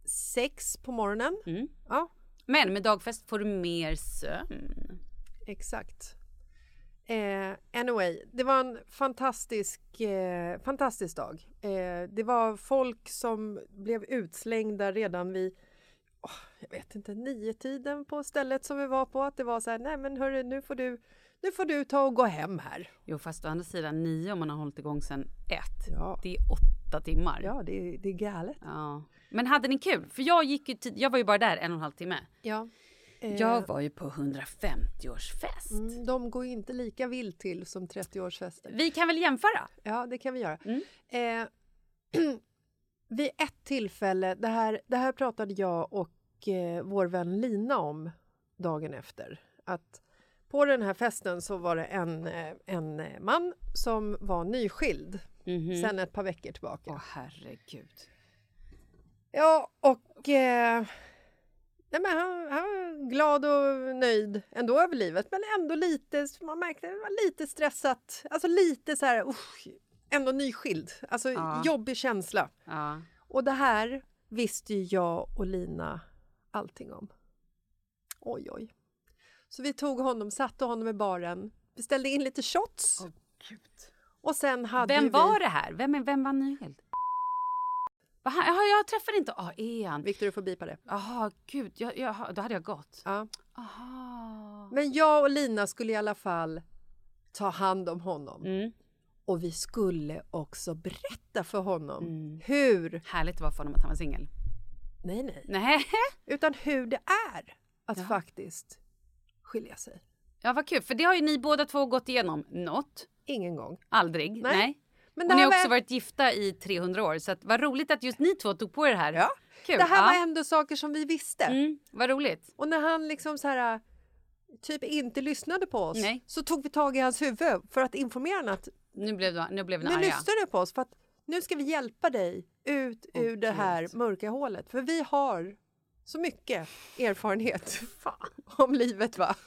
6 på morgonen. Mm. Ja, Men med dagfest får du mer sömn. exakt. Eh, anyway, det var en fantastisk, eh, fantastisk dag. Eh, det var folk som blev utslängda redan vid jag vet inte, nio tiden på stället som vi var på. Att det var så här, nej men hörru, nu får du, nu får du ta och gå hem här. Jo, fast å andra sidan nio om man har hållit igång sen ett. Ja. Det är åtta timmar. Ja, det, är- det är galet. Ja. Men hade ni kul? För jag gick ju tid- jag var ju bara där en och en halv timme. Ja. Eh, Jag var ju på 150-årsfest. mm, de går ju inte lika vilt till som 30-årsfester. Vi kan väl jämföra? Ja, det kan vi göra. Mm. Eh, vid ett tillfälle, det här, det här pratade jag och eh, vår vän Lina om dagen efter. Att på den här festen så var det en, eh, en eh, man som var nyskild Mhm. sen ett par veckor tillbaka. Åh herregud. Ja, och eh, nej, men han, han var glad och nöjd ändå över livet, men ändå lite, man märkte det var lite stressat. Alltså lite så här, usch, ändå nyskild. Alltså Ja. jobbig känsla. Ja. Och det här visste ju jag och Lina allting om. Oj, oj. Så vi tog honom, satte honom i baren, beställde in lite shots. Gud. Och sen hade Vem vi... var det här? Vem, vem var han- Jaha, jag träffade inte... Ja, är han? Victor, du får bipa det. Jaha, gud. Jag, jag, då hade jag gått. Ja. Aha. Men jag och Lina skulle i alla fall ta hand om honom. Mm. Och vi skulle också berätta för honom Mm. hur... Härligt det var för honom att han var singel. Nej, nej. Nej. Utan hur det är att faktiskt skilja sig. Ja, vad kul. För det har ju ni båda två gått igenom. Något. Ingen gång. Aldrig. Nej. Nej. Men och ni har också var- varit gifta i 300 år. Så att, vad roligt att just ni två tog på er det här. Ja. Kul. Det här ja. var ändå saker som vi visste. Mm, vad roligt. Och när han liksom så här typ inte lyssnade på oss Nej. så tog vi tag i hans huvud för att informera honom att Nu blev, du- nu blev ni nu arga. lyssnar du på oss för att nu ska vi hjälpa dig ut ur det här mörka hålet. För vi har så mycket erfarenhet om livet va?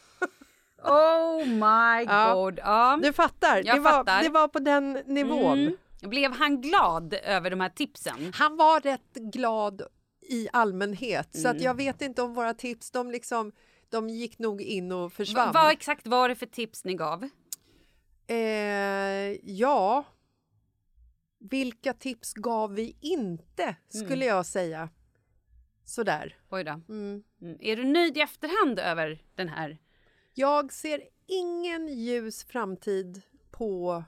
Oh my god. Ja. Du fattar, Jag det, var, fattar. det var på den nivån. Mm. Blev han glad över de här tipsen? Han var rätt glad i allmänhet så att Mm. jag vet inte om våra tips de liksom de gick nog in och Va, försvann. vad exakt var det för tips ni gav? Eh, ja. Vilka tips gav vi inte, skulle Mm. jag säga. Sådär. Oj då. Mm. Mm. Är du nöjd i efterhand över den här? Jag ser ingen ljus framtid på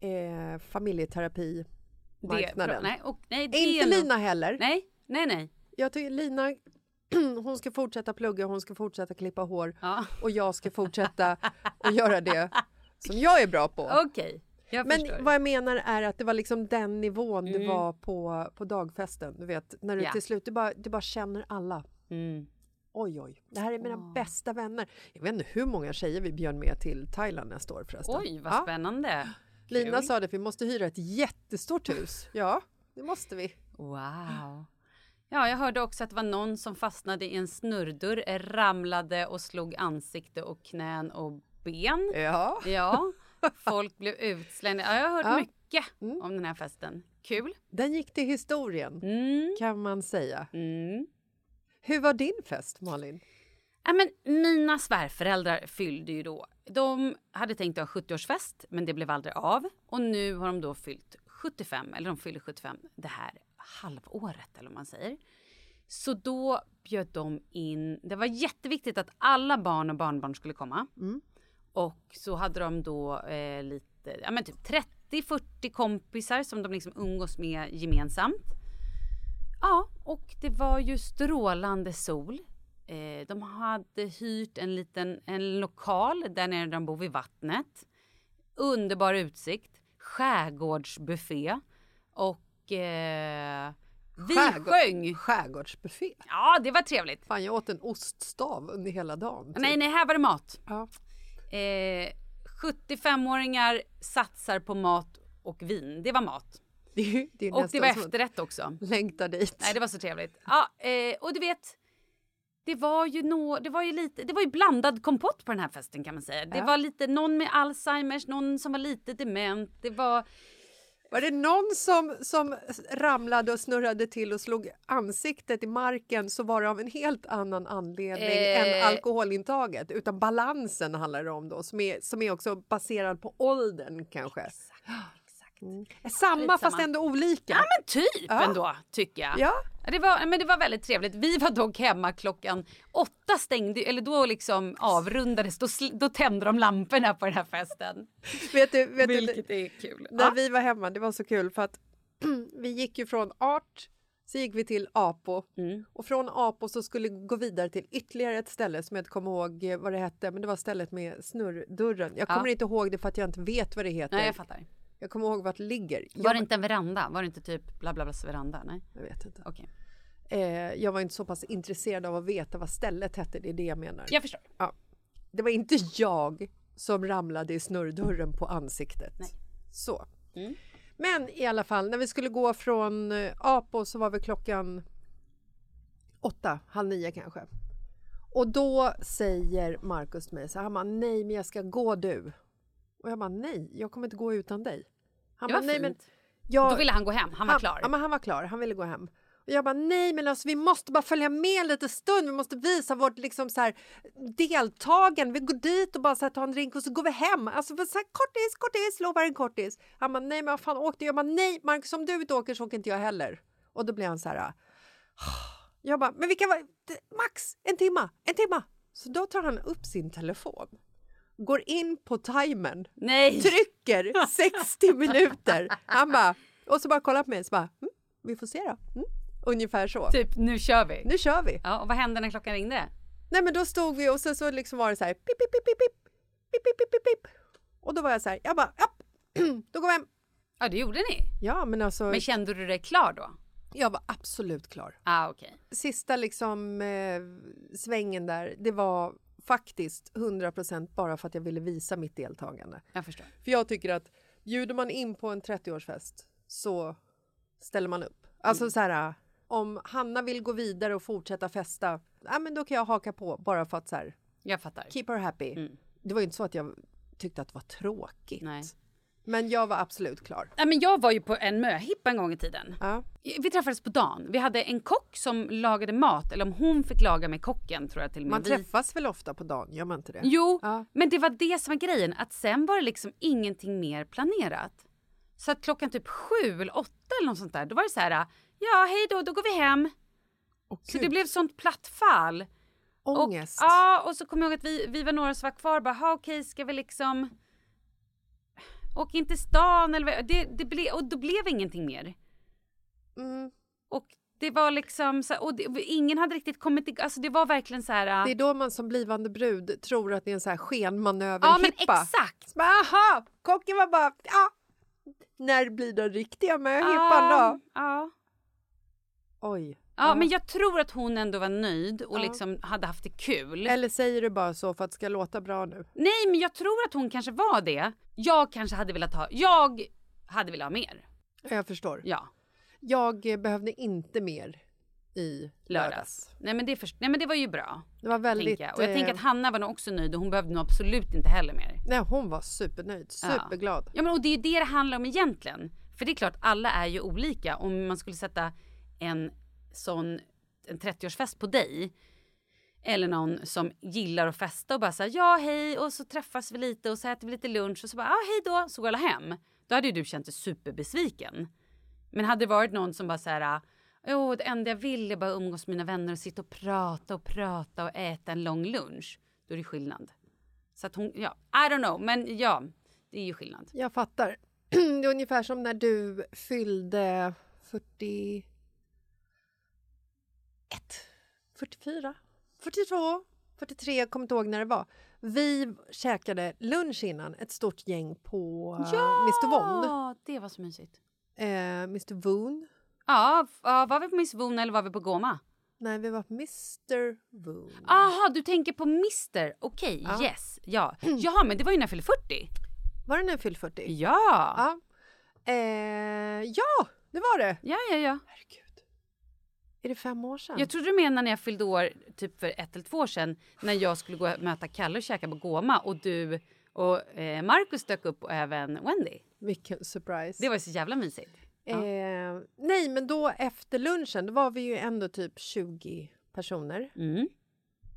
eh, familjeterapimarknaden. Det, nej, och, nej, det Inte Lina heller. Nej, nej, nej. Jag tycker Lina, hon ska fortsätta plugga, hon ska fortsätta klippa hår Ja. och jag ska fortsätta att göra det som jag är bra på. Okej, jag Men förstår. vad jag menar är att det var liksom den nivån det Mm. var på, på dagfesten. Du vet, när du Ja. till slut, du bara, du bara känner alla. Mm. Oj, oj, det här är mina bästa vänner. Jag vet inte hur många tjejer vi bjöd med till Thailand nästa år förresten. Oj, vad Ja. spännande. Lina Kul. sa det, vi måste hyra ett jättestort hus. Ja, det måste vi. Wow. Ja, jag hörde också att det var någon som fastnade i en snurrdörr, ramlade och slog ansikte och knän och ben. Ja. Ja, folk blev utslängda. Ja, jag har hört Ja. mycket om den här festen. Kul. Den gick till historien, Mm. kan man säga. Mm. Hur var din fest, Malin? Ja, men mina svärföräldrar fyllde ju då. De hade tänkt att ha 70-årsfest, men det blev aldrig av. Och nu har de då fyllt 75, eller de fyller 75 det här halvåret, eller vad man säger. Så då bjöd de in, det var jätteviktigt att alla barn och barnbarn skulle komma. Och så hade de då eh, lite, ja men typ 30-40 kompisar som de liksom umgås med gemensamt. Ja, och det var ju strålande sol. Eh, de hade hyrt en liten en lokal där nere de bor vid vattnet. Underbar utsikt, skärgårdsbuffé och eh, vi Skärgård- sjöng. Skärgårdsbuffé. Ja, det var trevligt. Fan, jag åt en oststav under hela dagen. typ. Nej, nej, här var det mat. Ja. Eh, 75-åringar satsar på mat och vin. Det var mat. Det det Och det var efterrätt också. längta dit. Nej, det var så trevligt. Ja, eh, och du vet, det var ju nå, det var ju lite, det var ju blandad kompott på den här festen kan man säga. Det Ja. var lite någon med Alzheimers, någon som var lite dement. Det var Var det någon som, som ramlade och snurrade till och slog ansiktet i marken så var det av en helt annan anledning Eh. än alkoholintaget. Utan balansen handlar det om då, som är, som är också baserad på åldern kanske. Mm. Samma Skitsamma. fast ändå olika. Ja men typ Ja. ändå tycker jag. Ja. Det var, men det var väldigt trevligt. Vi var dock hemma klockan åtta stängde, eller då liksom avrundades, då, sl- då tände de lamporna på den här festen. Vet du, vet du, Vilket är kul. när Ja. vi var hemma, det var så kul för att vi gick ju från art så gick vi till Apo Mm. och från Apo så skulle vi gå vidare till ytterligare ett ställe som jag inte kommer ihåg eh, vad det hette, men det var stället med snurrdörren. Jag Ja. kommer inte ihåg det för att jag inte vet vad det heter. Nej jag fattar. Jag kommer ihåg vart det ligger. Var jag, det inte en veranda? Var det inte typ bla bla blas veranda? Nej. jag vet inte. Okej. Eh, jag var inte så pass intresserad av att veta vad stället hette, det är det jag menar. Jag förstår. Ja. Det var inte jag som ramlade i snurrdörren på ansiktet. Nej. Så. Mm. Men i alla fall, när vi skulle gå från eh, Apo så var vi klockan åtta, halv nio kanske. Och då säger Markus till mig så här, han bara, nej men jag ska gå du. Och jag bara, nej, jag kommer inte gå utan dig. Han Det var bara, nej, fint. jag, Då ville han gå hem, han var klar. Ja, men han var klar, han ville gå hem. Och jag bara, nej men alltså vi måste bara följa med en liten stund, vi måste visa vårt liksom så här deltagande. Vi går dit och bara så här, tar en drink och så går vi hem. Alltså så här, kortis, kortis, lovar en kortis. Han bara, nej men vad fan åkte jag? bara, nej Marcus om du inte åker så åker inte jag heller. Och då blir han så här, jag bara, men vilka var, det- max en timma, en timma. Så då tar han upp sin telefon, går in på timern, Nej! trycker räcker 60 minuter. Han bara, och så bara kolla på mig så bara, mm, vi får se då. Mm. Ungefär så. Typ, nu kör vi. Nu kör vi. Ja, och vad hände när klockan ringde? Nej men då stod vi och sen så liksom var det så här pip, pip, pip, pip, pip, pip, pip, pip. Och då var jag så här, jag bara, ja, då går vi hem. Ja, det gjorde ni. Ja men alltså, Men kände du dig klar då? jag var absolut klar. Ah, okej. Sista liksom eh, svängen där, det var faktiskt 100% bara för att jag ville visa mitt deltagande. Jag förstår. För jag tycker att bjuder man in på en 30-årsfest så ställer man upp. Alltså så här, om Hanna vill gå vidare och fortsätta festa, ja men då kan jag haka på bara för att så här, Jag fattar. keep her happy. Mm. Det var ju inte så att jag tyckte att det var tråkigt. Nej. Men jag var absolut klar. Nej, men jag var ju på en möhippa en gång i tiden. Ja. Vi träffades på dagen. Vi hade en kock som lagade mat, eller om hon fick laga med kocken tror jag till och med. Man träffas väl ofta på dagen, gör man inte det? Jo, Ja. men det var det som var grejen. Att sen var det liksom ingenting mer planerat. Så att klockan typ sju eller åtta eller något sånt där, då var det så här, ja hej då, då går vi hem. så det blev sånt platt fall. Ångest. Och, ja, och så kommer jag ihåg att vi, vi var några som var kvar bara, "Ha, okej ska vi liksom åka in till stan eller det, det ble, och då blev ingenting mer. Mm. Och det var liksom så, och det, ingen hade riktigt kommit igång, alltså det var verkligen så här. Det är då man som blivande brud tror att det är en så här skenmanöver Ja men exakt! Så Aha! Kocken var bara, ja. När blir den riktiga möhippan då? Ja. Oj. Ja, men jag tror att hon ändå var nöjd och Ja. liksom hade haft det kul. Eller säger du bara så för att det ska låta bra nu? Nej, men jag tror att hon kanske var det. Jag kanske hade velat ha, jag hade velat ha mer. Jag förstår. Ja, Jag eh, behövde inte mer i lördags. lördags. Nej men det, först- Nej, men det var ju bra. Det var väldigt... jag. Och jag eh, tänker att Hanna var nog också nöjd och hon behövde nog absolut inte heller mer. Nej, hon var supernöjd, Ja. superglad. Ja men och det är ju det det handlar om egentligen. För det är klart, alla är ju olika. Om man skulle sätta en sån en 30-årsfest på dig eller någon som gillar att festa och bara säger ja hej och så träffas vi lite och så äter vi lite lunch och så bara ja hej då så går alla hem. Då hade ju du känt dig superbesviken. Men hade det varit någon som bara så här Jo, det enda jag vill är bara umgås med mina vänner och sitta och prata och prata och äta en lång lunch. Då är det skillnad. Så att hon, ja, I don't know, men ja, det är ju skillnad. Jag fattar. Det är ungefär som när du fyllde 41, 44, 42, 43, jag kommer inte ihåg när det var. Vi käkade lunch innan, ett stort gäng på uh, Mr Von. Ja, det var så mysigt. Eh, Mr Voon. Ja, ja, var vi på Miss Voon eller var vi på Goma? Nej, vi var på Mr Voon. Aha, du tänker på Mister. Okej, Ja. yes. Ja. Jaha, men det var ju när jag fyllde 40. Var det när jag fyllde 40? Ja. Ja. Eh, ja, det var det. Ja, ja, ja. Herregud. Är det fem år sedan? Jag trodde du menade när jag fyllde år, typ för ett eller två år sedan, när jag skulle gå och möta Kalle och käka på Goma och du och eh, Marcus dök upp och även Wendy. Vilken surprise. Det var så jävla mysigt. Ja. Eh, nej, men då efter lunchen, då var vi ju ändå typ 20 personer. Mm.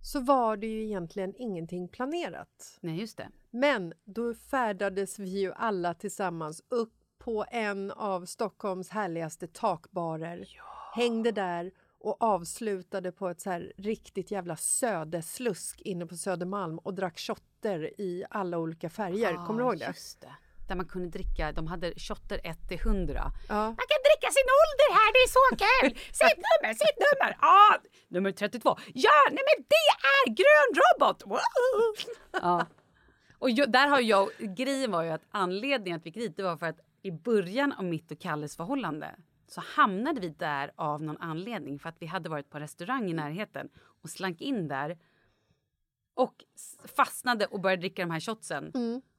Så var det ju egentligen ingenting planerat. Nej, just det. Men då färdades vi ju alla tillsammans upp på en av Stockholms härligaste takbarer. Hängde där och avslutade på ett så riktigt jävla söderslusk inne på Södermalm och drack shotter i alla olika färger. Kommer du ihåg det? Ah, det. Där man kunde dricka, de hade shotter 1 till 100. Ja. Man kan dricka sin ålder här, det är så kul! Sitt nummer, sitt nummer! Ja, nummer 32. Ja, nej men det är grön robot! Ja. Och jag, där har jag, grejen var ju att anledningen att vi gick dit det var för att i början av mitt och Kalles förhållande så hamnade vi där av någon anledning för att vi hade varit på restaurang i närheten och slank in där och fastnade och började dricka de här shotsen.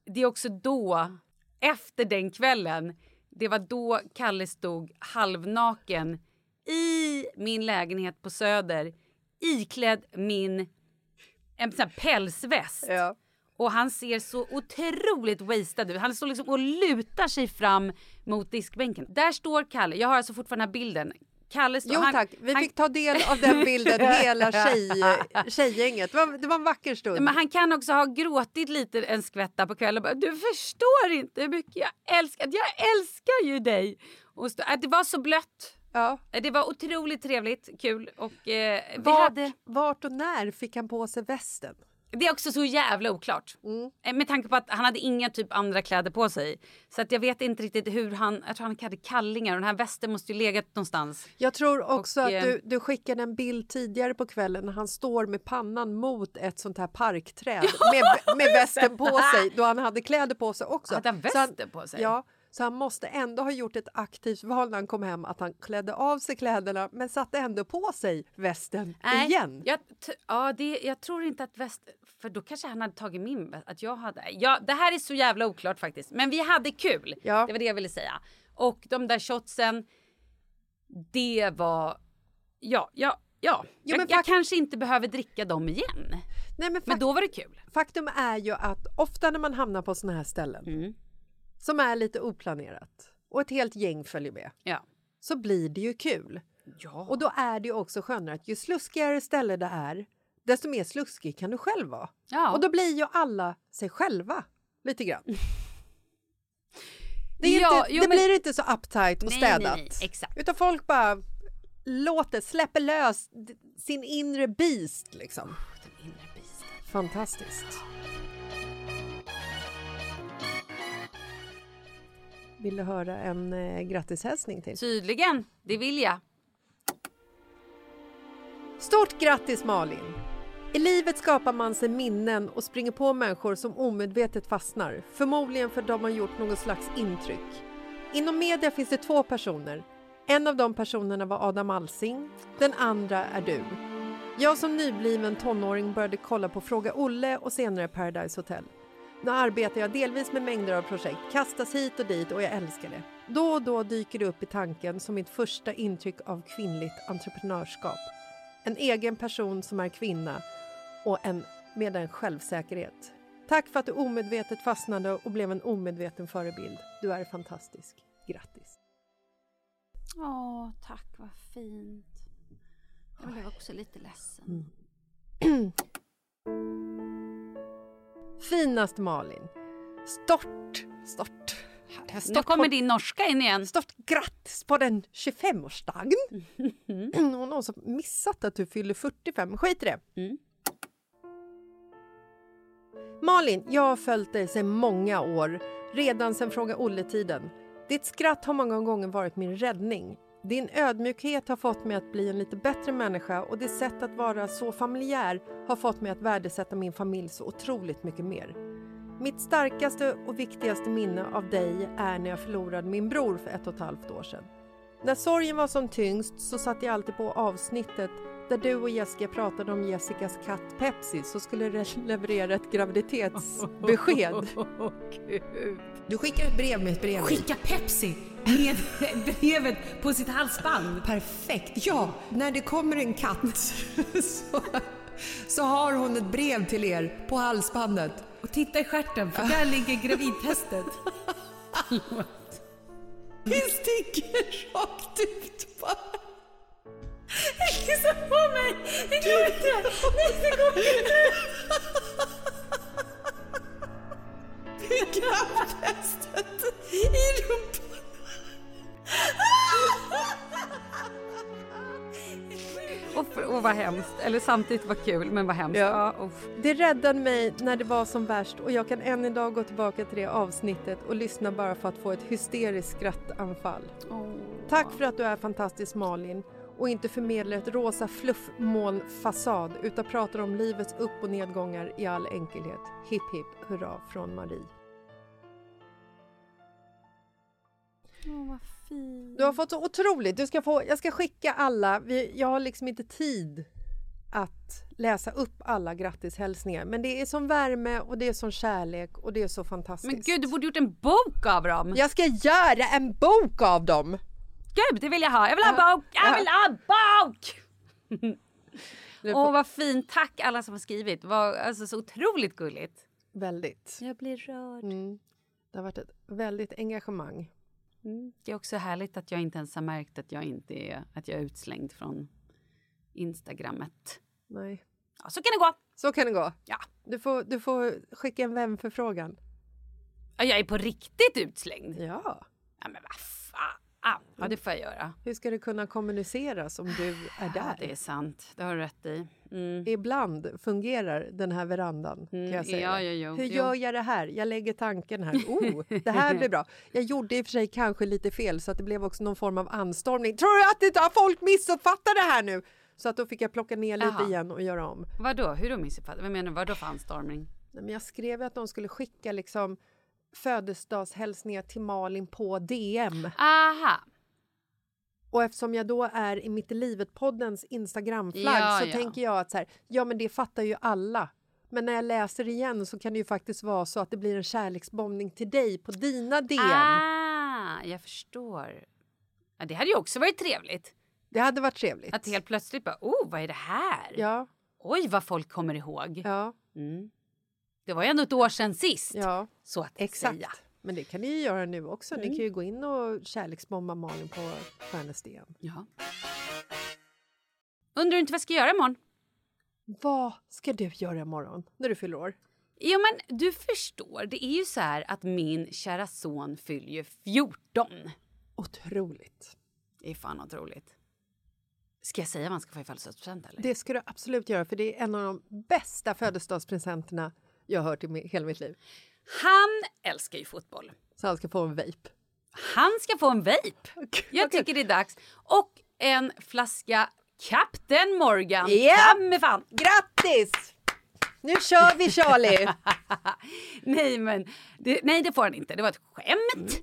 Det är också då, efter den kvällen, det var då Kalle stod halvnaken i min lägenhet på Söder iklädd min en sån här pälsväst. Ja. Och han ser så otroligt wasted ut. Han står liksom och lutar sig fram mot diskbänken. Där står Kalle. Jag har alltså fortfarande den här bilden. Kalle står... Jo han, tack, vi han, fick ta del av den bilden, hela tjej, tjejgänget. Det var, det var en vacker stund. Men han kan också ha gråtit lite en skvätta på kvällen bara, du förstår inte hur mycket jag älskar, jag älskar ju dig. Och stå, att det var så blött. Ja. Det var otroligt trevligt, kul och eh, vi Vart, hade... vart och när fick han på sig västen? Det är också så jävla oklart. Eh, Med tanke på att han hade inga typ andra kläder på sig. Så att jag vet inte riktigt hur han... Jag tror han hade kallingar och den här västen måste ju legat någonstans. Jag tror också Och, att eh, du, du skickade en bild tidigare på kvällen när han står med pannan mot ett sånt här parkträd med, med västen på sig då han hade kläder på sig också. Hade han Så västen på sig? Ja, så han måste ändå ha gjort ett aktivt val när han kom hem att han klädde av sig kläderna men satte ändå på sig västen igen. Jag, ja, det, jag tror inte att väst... För då kanske han hade tagit min. Att jag hade... Ja, det här är så jävla oklart faktiskt. Men vi hade kul. Ja. Det var det jag ville säga. Och de där shotsen. Det var... Ja, ja, ja. Jo, jag, men jag fakt- kanske inte behöver dricka dem igen. Nej, men, Men då var det kul. faktum är ju att ofta när man hamnar på såna här ställen Mm. Som är lite oplanerat och ett helt gäng följer med Ja. så blir det ju kul. Ja. Och då är det ju också skönare att ju sluskigare ställe det är desto mer sluskig kan du själv vara. ja. Och då blir ju alla sig själva lite grann. Det, Ja, inte, jo, det men- blir inte så uptight och Nej, städat. nej, nej, exakt. Utan folk bara låter, släpper lös sin inre beast liksom. Den inre beasten. Fantastiskt. Vill du höra en eh, grattishälsning till? Tydligen. Det vill jag. Stort grattis Malin! I livet skapar man sig minnen och springer på människor som omedvetet fastnar. Förmodligen för att de har gjort något slags intryck. Inom media finns det två personer. En av de personerna var Adam Alsing, den andra är du. Jag som nybliven tonåring började kolla på Fråga Olle och senare Paradise Hotel. Nu arbetar jag delvis med mängder av projekt, kastas hit och dit och jag älskar det. Då och då dyker det upp i tanken som mitt första intryck av kvinnligt entreprenörskap. En egen person som är kvinna och en med en självsäkerhet. Tack för att du omedvetet fastnade och blev en omedveten förebild. Du är fantastisk. Grattis! Åh, tack. Vad fint. Jag blev också lite ledsen. Finast Malin! Stort, stort. Nu kommer på, din norska in igen. stort grattis på den 25-årsdagen! Och någon som missat att du fyller 45. Skit i det. Mm. Malin, jag har följt dig sedan många år, redan sedan Fråga Olle-tiden. Ditt skratt har många gånger varit min räddning. Din ödmjukhet har fått mig att bli en lite bättre människa och ditt sätt att vara så familjär har fått mig att värdesätta min familj så otroligt mycket mer. Mitt starkaste och viktigaste minne av dig är när jag förlorade min bror för ett och ett halvt år sedan. När sorgen var som tyngst så satt jag alltid på avsnittet där du och Jessica pratade om Jessicas katt Pepsi så skulle det leverera ett graviditetsbesked. Du skickar ett brev med ett brev. Skicka Pepsi med brevet på sitt halsband. Perfekt! Ja, när det kommer en katt så, så har hon ett brev till er på halsbandet. Och titta i stjärten för där ligger gravidtestet. Det sticker rakt ut bara. Kissa på mig! Det går inte! Nej, det går inte! Grabbtestet i rumpan. Och, för, och vad hemskt. Eller samtidigt var kul, men vad hemskt. Ja. Ja. Det räddade mig när det var som värst och jag kan än idag gå tillbaka till det avsnittet och lyssna bara för att få ett hysteriskt skrattanfall. Tack för att du är fantastisk Malin och inte förmedlar ett rosa fluffmolnfasad utan pratar om livets upp och nedgångar i all enkelhet. Hipp hipp hurra från Marie. Åh, vad fint. Du har fått så otroligt. Du ska få, jag ska skicka alla. Vi, jag har liksom inte tid att läsa upp alla grattishälsningar. Men det är som värme och det är som kärlek och det är så fantastiskt. Men gud, du borde gjort en bok av dem. Jag ska göra en bok av dem! Gud, det vill jag ha. Jag vill ha Ja. bok! Jag vill ha bok! Åh, får- vad fint. Tack alla som har skrivit. Var alltså så otroligt gulligt. Väldigt. Jag blir rörd. Mm. Det har varit ett väldigt engagemang. Mm. Det är också härligt att jag inte ens har märkt att jag inte är, att jag är utslängd från Instagrammet. Nej. Ja, så kan det gå. Så kan det gå. Ja. Du får, du får skicka en vänförfrågan. Ja, jag är på riktigt utslängd. Ja. Ja, men vad. Ah, ja, det får jag göra. Hur ska det kunna kommuniceras om du är där? Ja, det är sant. Det har du rätt i. Mm. Ibland fungerar den här verandan. Kan Mm, jag säga. ja, ja, ja, Hur gör jag det här? Jag lägger tanken här. Oh, det här blir bra. Jag gjorde i och för sig kanske lite fel så att det blev också någon form av anstormning. Tror du att har folk missuppfattar det här nu? Så att då fick jag plocka ner lite Jaha. igen och göra om. Vadå? Hur då missuppfattat? Vad menar du? Vadå för anstormning? Nej, men jag skrev att de skulle skicka liksom födelsedagshälsningar till Malin på DM. Aha! Och eftersom jag då är i Mitt i livet-poddens Instagramflagg Ja, så ja. tänker jag att så här, ja men det fattar ju alla. Men när jag läser igen så kan det ju faktiskt vara så att det blir en kärleksbombning till dig på dina DM. Ah, jag förstår. Ja, det hade ju också varit trevligt. Det hade varit trevligt. Att helt plötsligt bara, oh, vad är det här? Ja. Oj, vad folk kommer ihåg. Ja. Mm. Det var ju ändå ett år sedan sist. Ja, så att exakt. säga. Men det kan ni ju göra nu också. Ni Mm. kan ju gå in och kärleksbomba Malin på, DM. Ja. Undrar du inte vad jag ska göra imorgon? Vad ska du göra imorgon när du fyller år? Jo men du förstår, det är ju så här att min kära son fyller ju 14. Otroligt. Det är fan otroligt. Ska jag säga vad han ska få i födelsedagspresent eller? Det ska du absolut göra för det är en av de bästa födelsedagspresenterna jag har hört i hela mitt liv. Han älskar ju fotboll. Så han ska få en vape. Han ska få en vape. Jag tycker det är dags. Och en flaska Captain Morgan. Ta mig fan. Grattis! Nu kör vi Charlie! nej men, det, nej det får han inte. Det var ett skämt.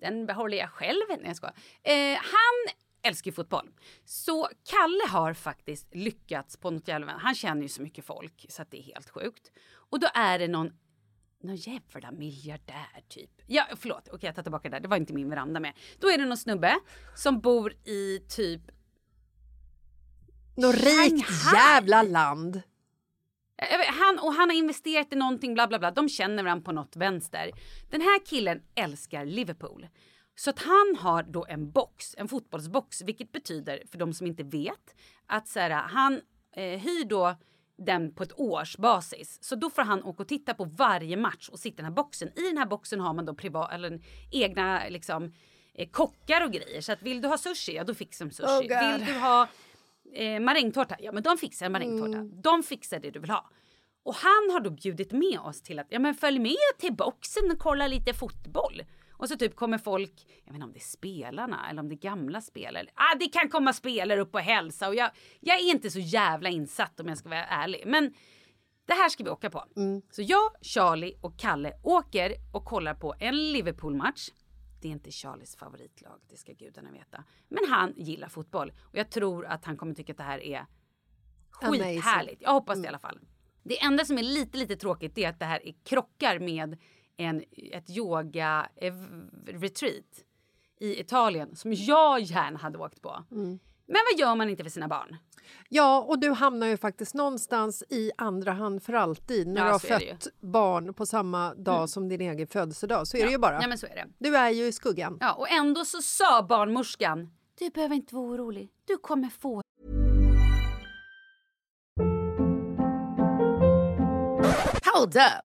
Den behåller jag själv. Nej jag. Eh, han älskar ju fotboll. Så Kalle har faktiskt lyckats på något jävla Han känner ju så mycket folk så att det är helt sjukt. Och då är det någon någon jävla miljardär typ. Ja, förlåt. Okej, jag tar tillbaka det där. Det var inte min veranda med. Då är det någon snubbe som bor i typ Något rikt jävla land. Han, och han har investerat i någonting, bla bla bla. De känner varandra på något vänster. Den här killen älskar Liverpool. Så att han har då en box, en fotbollsbox, vilket betyder, för de som inte vet, att så här, han eh, hyr då den på ett års basis. Så då får han åka och titta på varje match och sitta i den här boxen. I den här boxen har man då privat, eller egna liksom, eh, kockar och grejer. Så att vill du ha sushi, ja då fixar de sushi. Oh, vill du ha eh, marängtårta, ja men de fixar en marängtårta. Mm. De fixar det du vill ha. Och han har då bjudit med oss till att ja, men följ med till boxen och kolla lite fotboll. Och så typ kommer folk, jag vet inte om det är spelarna eller om det är gamla spelare. Ah, det kan komma spelare upp och hälsa och jag, jag är inte så jävla insatt om jag ska vara ärlig. Men det här ska vi åka på. Så jag, Charlie och Kalle åker och kollar på en Liverpool-match. Det är inte Charlies favoritlag, det ska gudarna veta. Men han gillar fotboll och jag tror att han kommer tycka att det här är skithärligt. Jag hoppas det i alla fall. Det enda som är lite, lite tråkigt är att det här är krockar med en, ett yoga-retreat i Italien som jag gärna hade åkt på. Men vad gör man inte för sina barn? Ja, och du hamnar ju faktiskt någonstans i andra hand för alltid när Ja, du har fött barn på samma dag som din egen födelsedag. Så är Ja. det ju bara. Ja, men så är det. Du är ju i skuggan. Ja, och ändå så sa barnmorskan du behöver inte vara orolig. Du kommer få Hold up.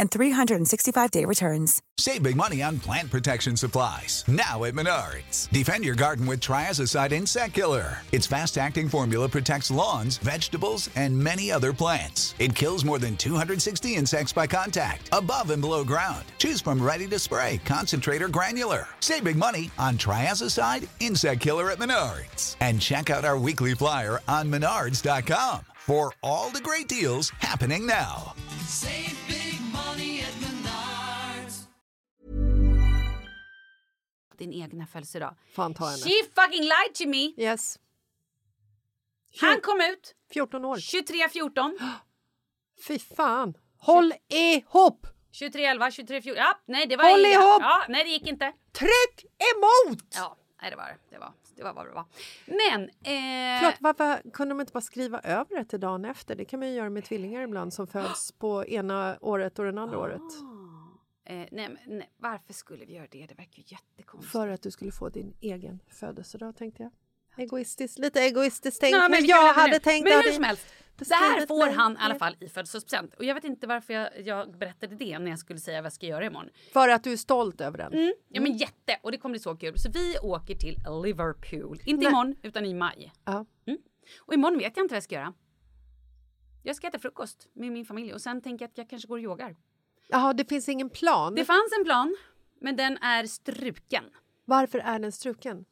and 365-day returns. Save big money on plant protection supplies. Now at Menards. Defend your garden with Triazicide Insect Killer. Its fast acting formula protects lawns, vegetables, and many other plants. It kills more than 260 insects by contact, above and below ground. Choose from ready to spray, concentrate, or granular. Save big money on Triazicide Insect Killer at Menards. And check out our weekly flyer on menards.com. for all the great deals happening now. Save big money at Menards. Din egna födelsedag. Fan ta henne. She fucking lied to me! Yes. Han kom ut 14 år. 23.14. Fy fan. Håll ihop! 23.11, 23.14. Ja, nej det var Håll inga- ihop! Ja, nej det gick inte. Tryck emot! Ja, nej det var det. Var, det var vad det var. Men... Eh, Förlåt, varför kunde de inte bara skriva över det till dagen efter? Det kan man ju göra med tvillingar ibland som föds på ena året och det andra året. Eh, nej, nej, varför skulle vi göra det? Det verkar ju jättekonstigt. För att du skulle få din egen födelsedag tänkte jag. Egoistiskt, lite egoistiskt tänkt. Ja, men jag hade det. tänkt Men hur som helst. Det här får han i alla fall i födelsedagspresent. Och jag vet inte varför jag, jag berättade det när jag skulle säga vad jag ska göra imorgon. För att du är stolt över den. Mm, ja men jätte! Och det kommer bli så kul. Så vi åker till Liverpool. Inte Nej. imorgon, utan i maj. Ja. Mm. Och imorgon vet jag inte vad jag ska göra. Jag ska äta frukost med min familj och sen tänker jag att jag kanske går och yogar. Jaha, det finns ingen plan? Det fanns en plan, men den är struken. Varför är den struken?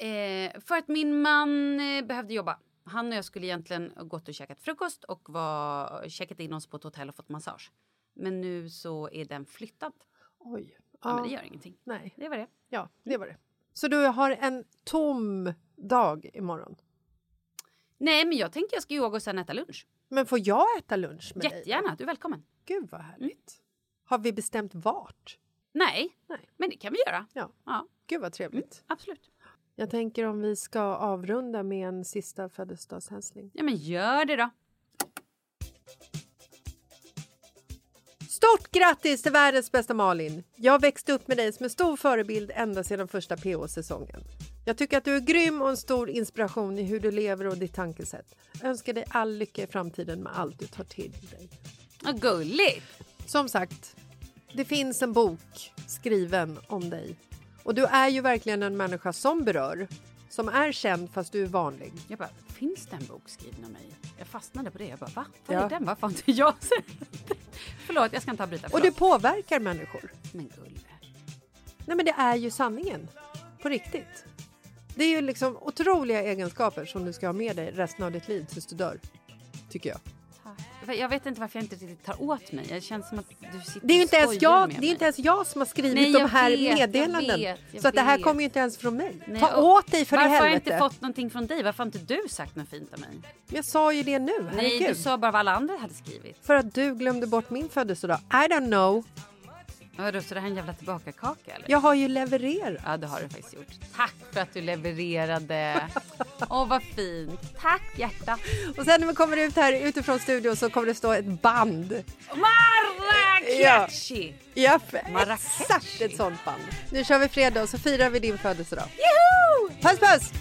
Eh, för att min man eh, behövde jobba. Han och jag skulle egentligen gått och käkat frukost och var, checkat in oss på ett hotell och fått massage. Men nu så är den flyttad. Oj. Ja, men det gör ingenting. Nej. Det var det. Ja, det var det. Så du har en tom dag imorgon? Nej, men jag tänkte jag ska yoga och sen äta lunch. Men får jag äta lunch med dig? Jättegärna, du är välkommen. Gud vad härligt. Har vi bestämt vart? Nej, Nej. men det kan vi göra. Ja. Ja, Gud vad trevligt. absolut. Jag tänker om vi ska avrunda med en sista födelsedagshälsning. Ja, men gör det då. Stort grattis till världens bästa Malin! Jag växte upp med dig som en stor förebild ända sedan första PH-säsongen. Jag tycker att du är grym och en stor inspiration i hur du lever och ditt tankesätt. Önskar dig all lycka i framtiden med allt du tar till dig. Vad gulligt! Som sagt, det finns en bok skriven om dig. Och du är ju verkligen en människa som berör. Som är känd fast du är vanlig. Jag bara, finns det en bok skriven av mig? Jag fastnade på det. Jag bara, va? Vad Ja. är den? Varför har inte jag sett? Förlåt, jag ska inte avbryta. Och du påverkar människor. Men gulle. Nej men det är ju sanningen. På riktigt. Det är ju liksom otroliga egenskaper som du ska ha med dig resten av ditt liv tills du dör. Tycker jag. Jag vet inte varför jag inte riktigt tar åt mig. Det känns som att du sitter Det är inte ens jag, det är mig. inte ens jag som har skrivit Nej, de jag här vet, jag meddelanden. vet, jag så att det här kommer ju inte ens från mig. Nej, Ta åt dig för i Varför har jag helvete. inte fått någonting från dig? Varför har inte du sagt något fint av mig? Jag sa ju det nu, Nej, herregud. du sa bara vad alla andra hade skrivit. För att du glömde bort min födelsedag. I don't know. Vadå, så det här är en jävla tillbakakaka eller? Jag har ju levererat. Ja, det har du faktiskt gjort. Tack för att du levererade. Åh, vad fint. Tack hjärta. Och sen när vi kommer ut här utifrån studion så kommer det stå ett band. Marrakechi! Ja, Marrakechi. exakt ett sånt band. Nu kör vi fredag och så firar vi din födelsedag. Juhu! Puss puss!